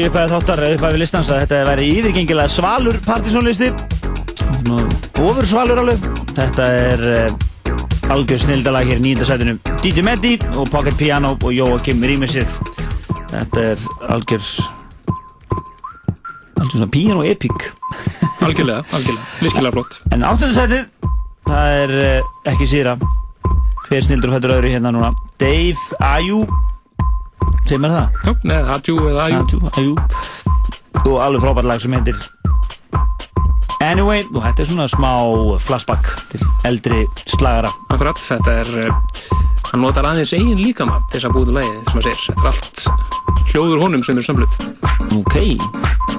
í upphæði þáttar upphæði listans að þetta væri yfirgengilega svalur partysónlisti ofur svalur alveg. Þetta er uh, algjör snildalag hér í nýjunda sætinu. DJ Meddi og Pocket Piano og Jóakim Rímisið Þetta er algjör algjör svona piano epic. [LAUGHS] Algjörlega, algjörlega, virkilega flott. En áttundasætið, það er uh, ekki síra Tveir snildur fættur öðru hérna núna? Dave Ajú Segir maður það? Já, neða, Hajú eða Ajú Ajú, Ajú Og alveg frábært lag sem heitir Anyway, og þetta er svona smá flashback til eldri slagara. Akkurat, þetta er uh, hann notar aðeins eigin líkama þess að búið lagi sem að segir, þetta er allt hljóður honum sem er sömluð. Ok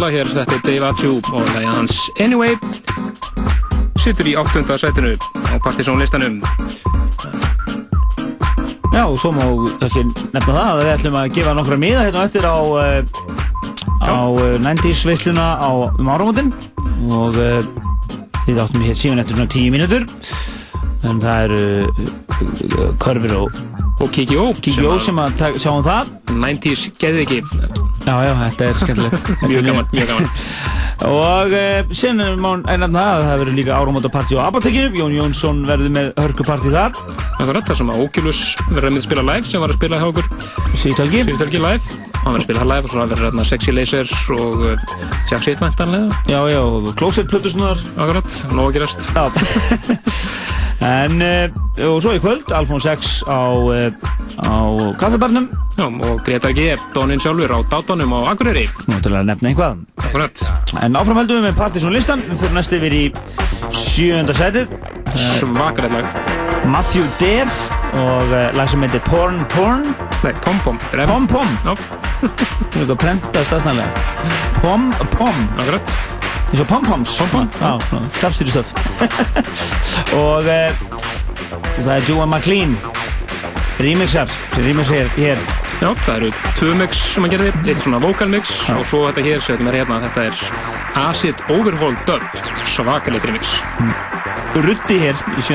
lag hér, þetta er Dave Achu og lagið hans Anyway. Sittur í áttunda sætinu á Partizón listanum Já, og svo má kannski nefna það að við ætlum að gefa nokkra miða hérna eftir á uh, á uh, 90s veisluna á um áramótin. Og uh, við áttum hér síðan eftir svona 10 mínútur. En það eru Körfur og og Kiki Ó sem að sjáum það. 90s geði ekki Já, já, þetta er skemmtilegt. [LAUGHS] Mjög gaman, mjög gaman. [LAUGHS] Og uh, síðan er má einan það að það verður líka áramóta partí á Apotekinu. Jón Jónsson verður með hörkupartí þar. Það sem að Oculus verður að spila live sem var að spila hjá okkur. Sýtalgi Sýrtalgi live hann verður að spila live og svo verður hérna Sexy Laser og uh, Jack Shit væntanlega. Já, já, og Closet Plutusnoðar akkurat, nóg að gerast. Já. [LAUGHS] En, uh, og svo í kvöld Alfons X á, uh, á kaffibarnum. Já, og Greta G. Doninn sjálfur á dátanum á Akureyri. Nú til að nefna einhvað akkurat, En áfram heldum við með Partisan listan. Við fyrir næst yfir í sjönda sætið svakalegt lag. Matthew Dare og uh, lag sem heitir Porn Porn. Nei, Pom Pom, Pom Pom. Það [LAUGHS] er eitthvað prenta stafsnæðlega Pom Pom. Akkurat. Eins og Pom Poms. Pom Pom, Já, stafstýri stöf. [LAUGHS] Og uh, það er Joan McLean. Remixar sem remixar hér, hér. Já, það eru tvö mix sem hann gerði, eitt svona vocal mix og svo þetta hér sem er hérna, þetta er Acid Overhaul Dub, svakalegt remix. Ruddi hér í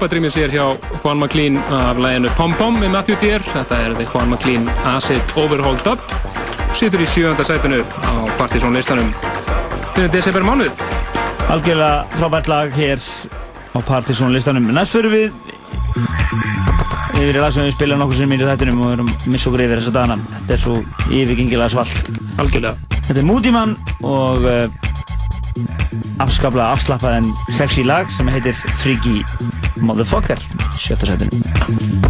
uppættrýmið sér hjá Juan McLean af læginu Pom Pom með Matthew Deere. Þetta er þegar Juan McLean Acid Overhold Up situr í sjönda sætinu á Partíson listanum. Þetta er desember mánuð. Algjörlega frábært lag hér á Partíson listanum. Næst fyrir við yfir í lag sem við spila nokkur sem er í þættinum og erum miss og greifir þessa dana. Þetta er svo yfirgengilega svall. Algjörlega. Þetta er Moodyman og eh, afskaplega afslappað en sexy lag sem heitir Freaky Motherfucker. Sjötta setinu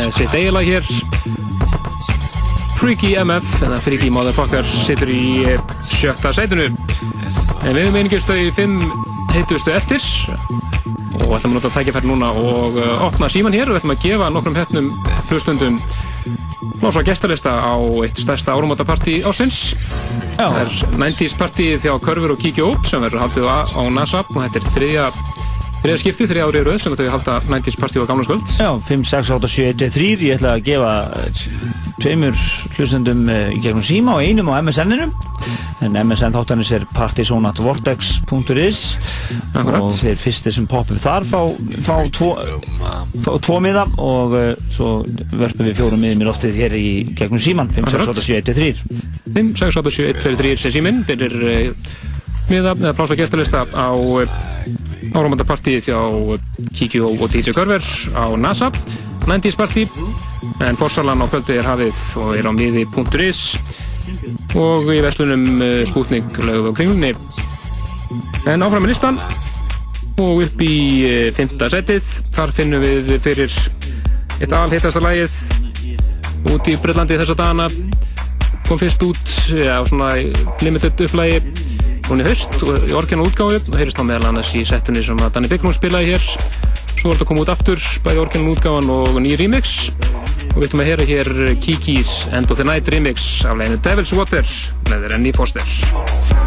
Eh, sitt eiginlega hér. Freaky MF eða Freaky Motherfucker sittur í eh, sjötta sætunu en við meiningjumstu í fimm heitustu eftir. Og ætlum að nota tækifær núna og eh, opna síman hér. Og ætlum að gefa nokkrum hefnum hlustundum Lása gestarlista á eitt stærsta árumátapartí ásins. Það er 90's partíið þjá Körfur og Kíkja út sem verður haldið á NASA. Og þetta er þriðja Þriða skipti, þriða árið rauð sem þau halda 90's party á gamla skvöld. Já, 5, 6, 8, 7, 1, 3. Ég ætla að gefa eh, tveimur hlustendum eh, í gegnum síma og einum á MSN-inum. En MSN þáttanins er partysonatvortex.is og þeir fyrsti sem poppum þar fá, fá tvo, tvo miða og uh, svo verfum við fjórum miðum í loftið hér í gegnum síman. 5, 6, 8, 7, 1, 3. 5, 6, 8, 7, 1, 2, 3 sem síminn. Þeir er uh, miða, eða plása gestalista á... Uh, áramandapartíð hjá Kiki og DJ Körver á NASA 90s partí en fórsalan á kvöldi er hafið og er á miði.is og í verslunum uh, Sputnik lögum og kringlunni. En áfram með listan og upp í uh, fymta setið. Þar finnum við fyrir eitt alhittasta lagið út í Breitlandi þessa dagana. Kom fyrst út ja, á svona limited upplægi er höst í orginal útgáfu. Og heyrist þá meðal annars í settunni sem að Danny Bygglund spilaði hér. Svo er þetta að koma út aftur bæði orginal útgáfan og ný remix. Og við ætlum að heyra hér Kiki's End of the Night remix af leginu Devil's Water með Renny Foster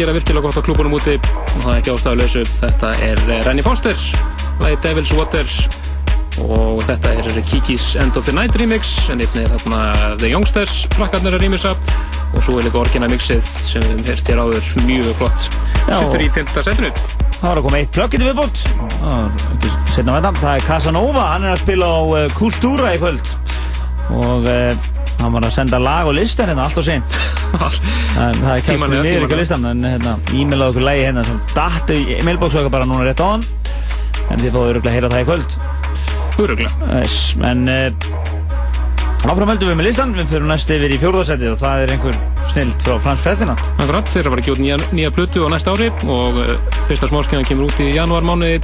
að gera virkilega gott á klúbunum úti. Og það er ekki ástæðuleysu. Þetta er eh, Rennie Foster, lagi Devil's Water og þetta er Kiki's End of the Night remix en einnig er þarna The Youngsters. Flakkarnir að remixa og svo er líka orginal mixið sem við höfum hér áður. Mjög flott. Sittur í 5. setinu. Það var að koma eitt plögginu viðbútt Það er er Casanova, hann er að spila á Kultúra í kvöld. Og uh, hann var að senda lag og listar hérna allt og seint það er Tímanlega, niður á listan en hérna, e-mail á okkur lægi hérna sem datt í e-mailbóksu okkar bara núna rétt á hann en þið fáðu öruglega að heyra það í kvöld Öruglega. en uh, áfram höldum við með listan við fyrir næst yfir í fjórðarsætið og það er einhver snild frá Frans Ferdinand Akkurat, þeirra var að út nýja, nýja plötu á næsta ári og uh, fyrsta smáskjæðan kemur út í janúar mánuði.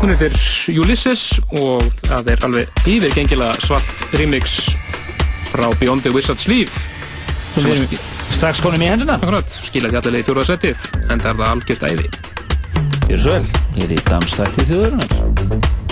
Hún er fyrir Ulysses og það er alveg yfirgengilega svart remix frá Beyond the Wizard's Sleeve. Sem við erum strax konum í hendina Akkurat, skilaði allavega í fjóra setið, en það er það algjört æði. Gjör svo vel, ég er í damstætti þjóðurinnar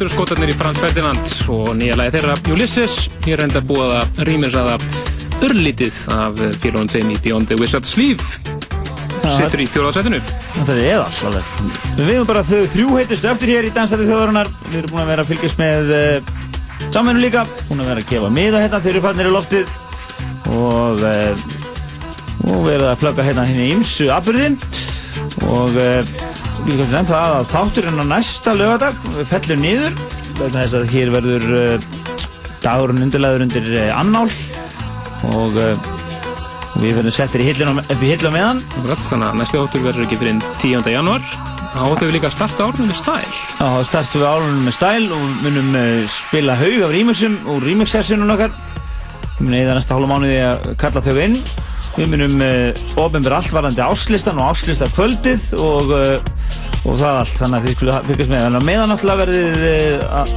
Þetta eru skotarnir í Frans Ferdinand og nýja lagi þeirra Ulysses. Ég er enda búið að rýmirsaða örlítið af félagum tveim í Beyond the Wizard's Sleeve. Sittur í fjóðarsætinu. Þetta er eðall alveg. Við hefum bara þau þrjú heitustu eftir hér í Dansæti þjóðarinnar. Við erum búin að vera að fylgjast með uh, samvennu líka. Búin að vera að gefa miða hérna. Þeir eru fannir í loftið. Og, uh, og verið að plugga hérna hérna í ymsu afbyrðin. Og uh, líka sem nefnt það að þátturinn á næsta lögadag fellur niður. Vegna þess að hér verður uh, dagurinn undirlegaður undir uh, annál. Og uh, við verðum settir upp í hillu á meðan. Þannig að næsti áttur verður ekki fyrir 10. januar. Þá áttum við líka að starta árunum með stæl. Já, þá startum við árunum með stæl og munum spila haug af remixum og remix-sessionum okkar. Við munum eða næsta hálfa mánuði að kalla þau inn. Við munum uh, ofinbjör allt varandi áslistan og áslista kvöldið og, uh, og það allt. Þannig að þið skulle fylgjast með. Þannig að meðan náttúrulega verðið uh, að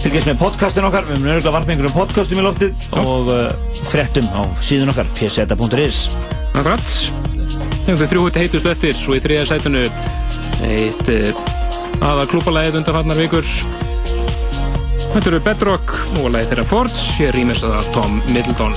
fylgjast með podcastin okkar. Við munum örgulega varpa einhverjum podcastum í loftið og uh, fréttum á síðun okkar, pseta.is. Akkurat. Þau þrjú heitustu eftir, svo í þriða sætunu eitt uh, aða klúpalæðið undanfarnar vikur. Þetta eru Bedrock og læði þeirra Forge, ég rýmis að Tom Middleton.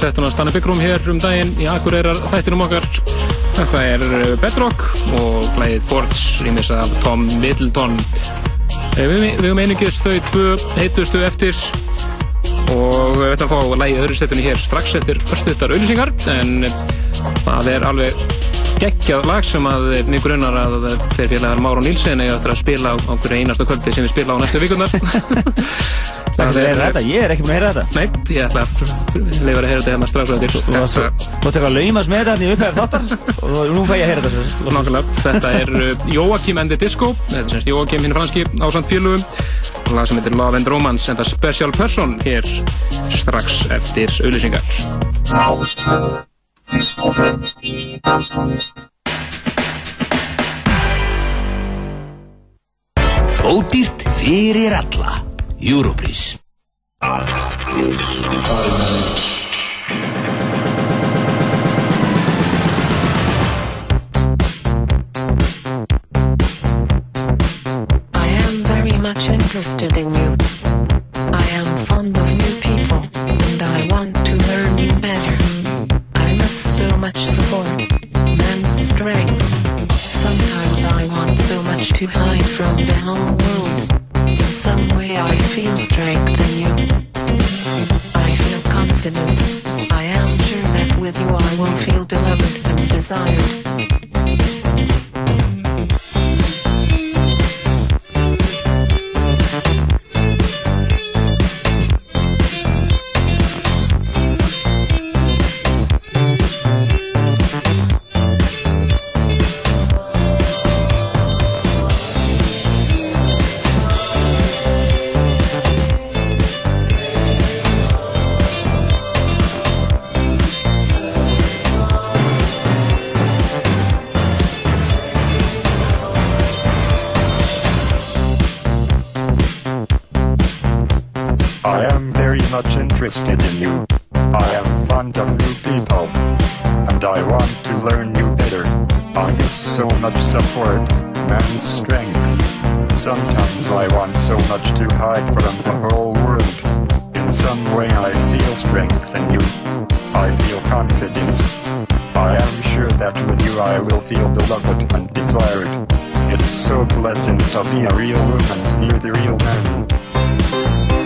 Í settuna Stanna Byggrum hér um daginn í Akureyrar þættinum okkar. Þetta er uh, Bedrock og lægið Forge rýmis af Tom Middleton. Eh, Við, við höfum einungis þau tvö heitustu eftir og við ætlum að fá lægið öðru setjunni hér strax eftir örstuttar auðlýsingar en það er alveg geggjað lag sem að mig grunnar að þeir félagar Máru Nílsen eiga eftir að spila á hverju einasta kvöldi sem við spila á næstu [LAUGHS] vikunar Það er þetta, ég er ekki búin að heyra þetta. Nei, ég ætla að leifa að heyra þetta hérna strax á eftir Þú varst Þetta- þú varst eitthvað að laumast með þetta hérna í upphæðar þáttar. Og nú fæ ég að heyra þetta Nákvæmlega, þetta er uh, Joachim and the Disco. Þetta er semst Joachim hinn franski ásand félugum og lag sem heitir Love and Romance en það Special Person hér strax eftir auðlýsingar Ódýrt fyrir alla Europris I am very much interested in you. I am fond of new people, and I want to learn you better. I miss so much support man's strength. Sometimes I want so much to hide from the whole world. Some way I feel strength in you. I feel confidence. I am sure that with you I will feel beloved and desired. Interested in you. I am fond of new people, and I want to learn you better. I miss so much support, man's strength. Sometimes I want so much to hide from the whole world. In some way I feel strength in you. I feel confidence. I am sure that with you I will feel beloved and desired. It's so pleasant to be a real woman near the real man.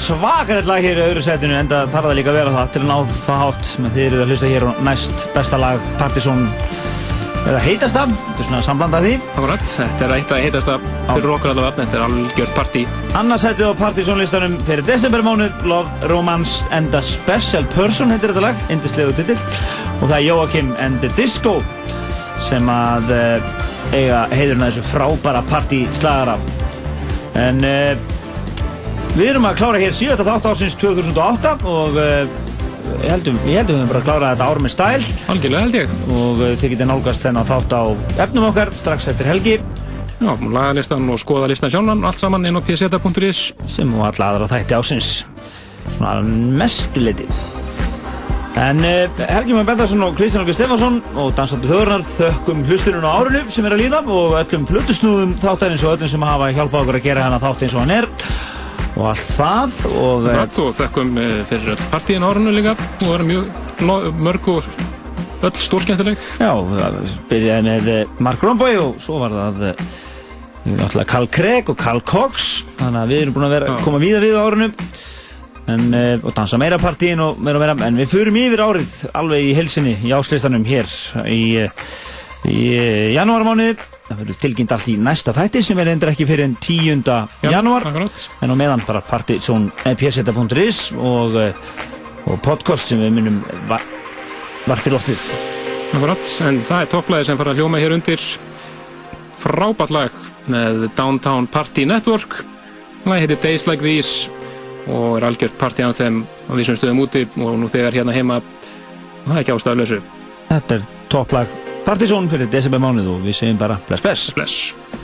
Svakarett lag hér í öðru setinu en það þarf það líka að vera það til að ná það hátt. Með þið eruð að hlusta hér á næst besta lag Partizón eða heitasta, þetta er svona samblanda því. Akkurat, þetta er eitt að heitasta fyrir okkur allavega, þetta er algjört partí. Annars setið á Partizón listanum fyrir desembermánuð Love, Romance and a Special Person heitir þetta lag, indislegu titill. Og það er Joakim and the Disco sem að uh, eiga heiðurinn að þessu frábæra partíslagara en uh, Við erum að klára hér síðasta þátt ásins 2008 og ég heldum, ég heldum við höfum bara að klára þetta ár með stæl. Algjörlega held ég. Og uh, þið getið nálgast þennan þátt á efnum okkar strax eftir helgi. Já, lagalistan og skoða listan sjálfan, allt saman inn á pseta.is. Sem og alla aðra þætti ásins. Svona mestu liti. En uh, Helgi Már Bendarsson og Kristján Olgi Stefansson og Dansandi Þjóðurnar þökkum hlustunum á árinu sem er að líða og öllum plutusnúðum þáttarins og öllum sem hafa hjálpað okkur að gera hana þátt eins og hann er og allt það og, og þökkum eh, fyrir öll partíin árinu líka. Og það er mjög mörg og öll stórskemmtileg. Já, það byrjaði með eh, Mark Romboy og svo var það eh, náttúrulega Carl Craig og Carl Cox. Þannig að við erum búin að vera, koma víða við á árinu. En, eh, og dansa meira partíin og meira og meira. En við förum yfir árið alveg í helsinni í áslistanum hér í, eh, í janúarmánuði það verður tilkynnt allt í næsta þætti sem er endur ekki fyrir en 10. janúar. akkurat. en á meðan bara partysón pseta.is og, eh, og podcast sem við munum va varpi loftið. Akkurat, en það er topplæði sem fara að hljóma hér undir. Frábært lag með Downtown Party Network. Lagi heitir Days Like These og er algjört party á þeim á þessum stöðum úti og nú þegar hérna heima það er ekki ástæðuleysu. Þetta er topplag Partysón fyrir desember mánuð og við segjum bara bless bless. Bless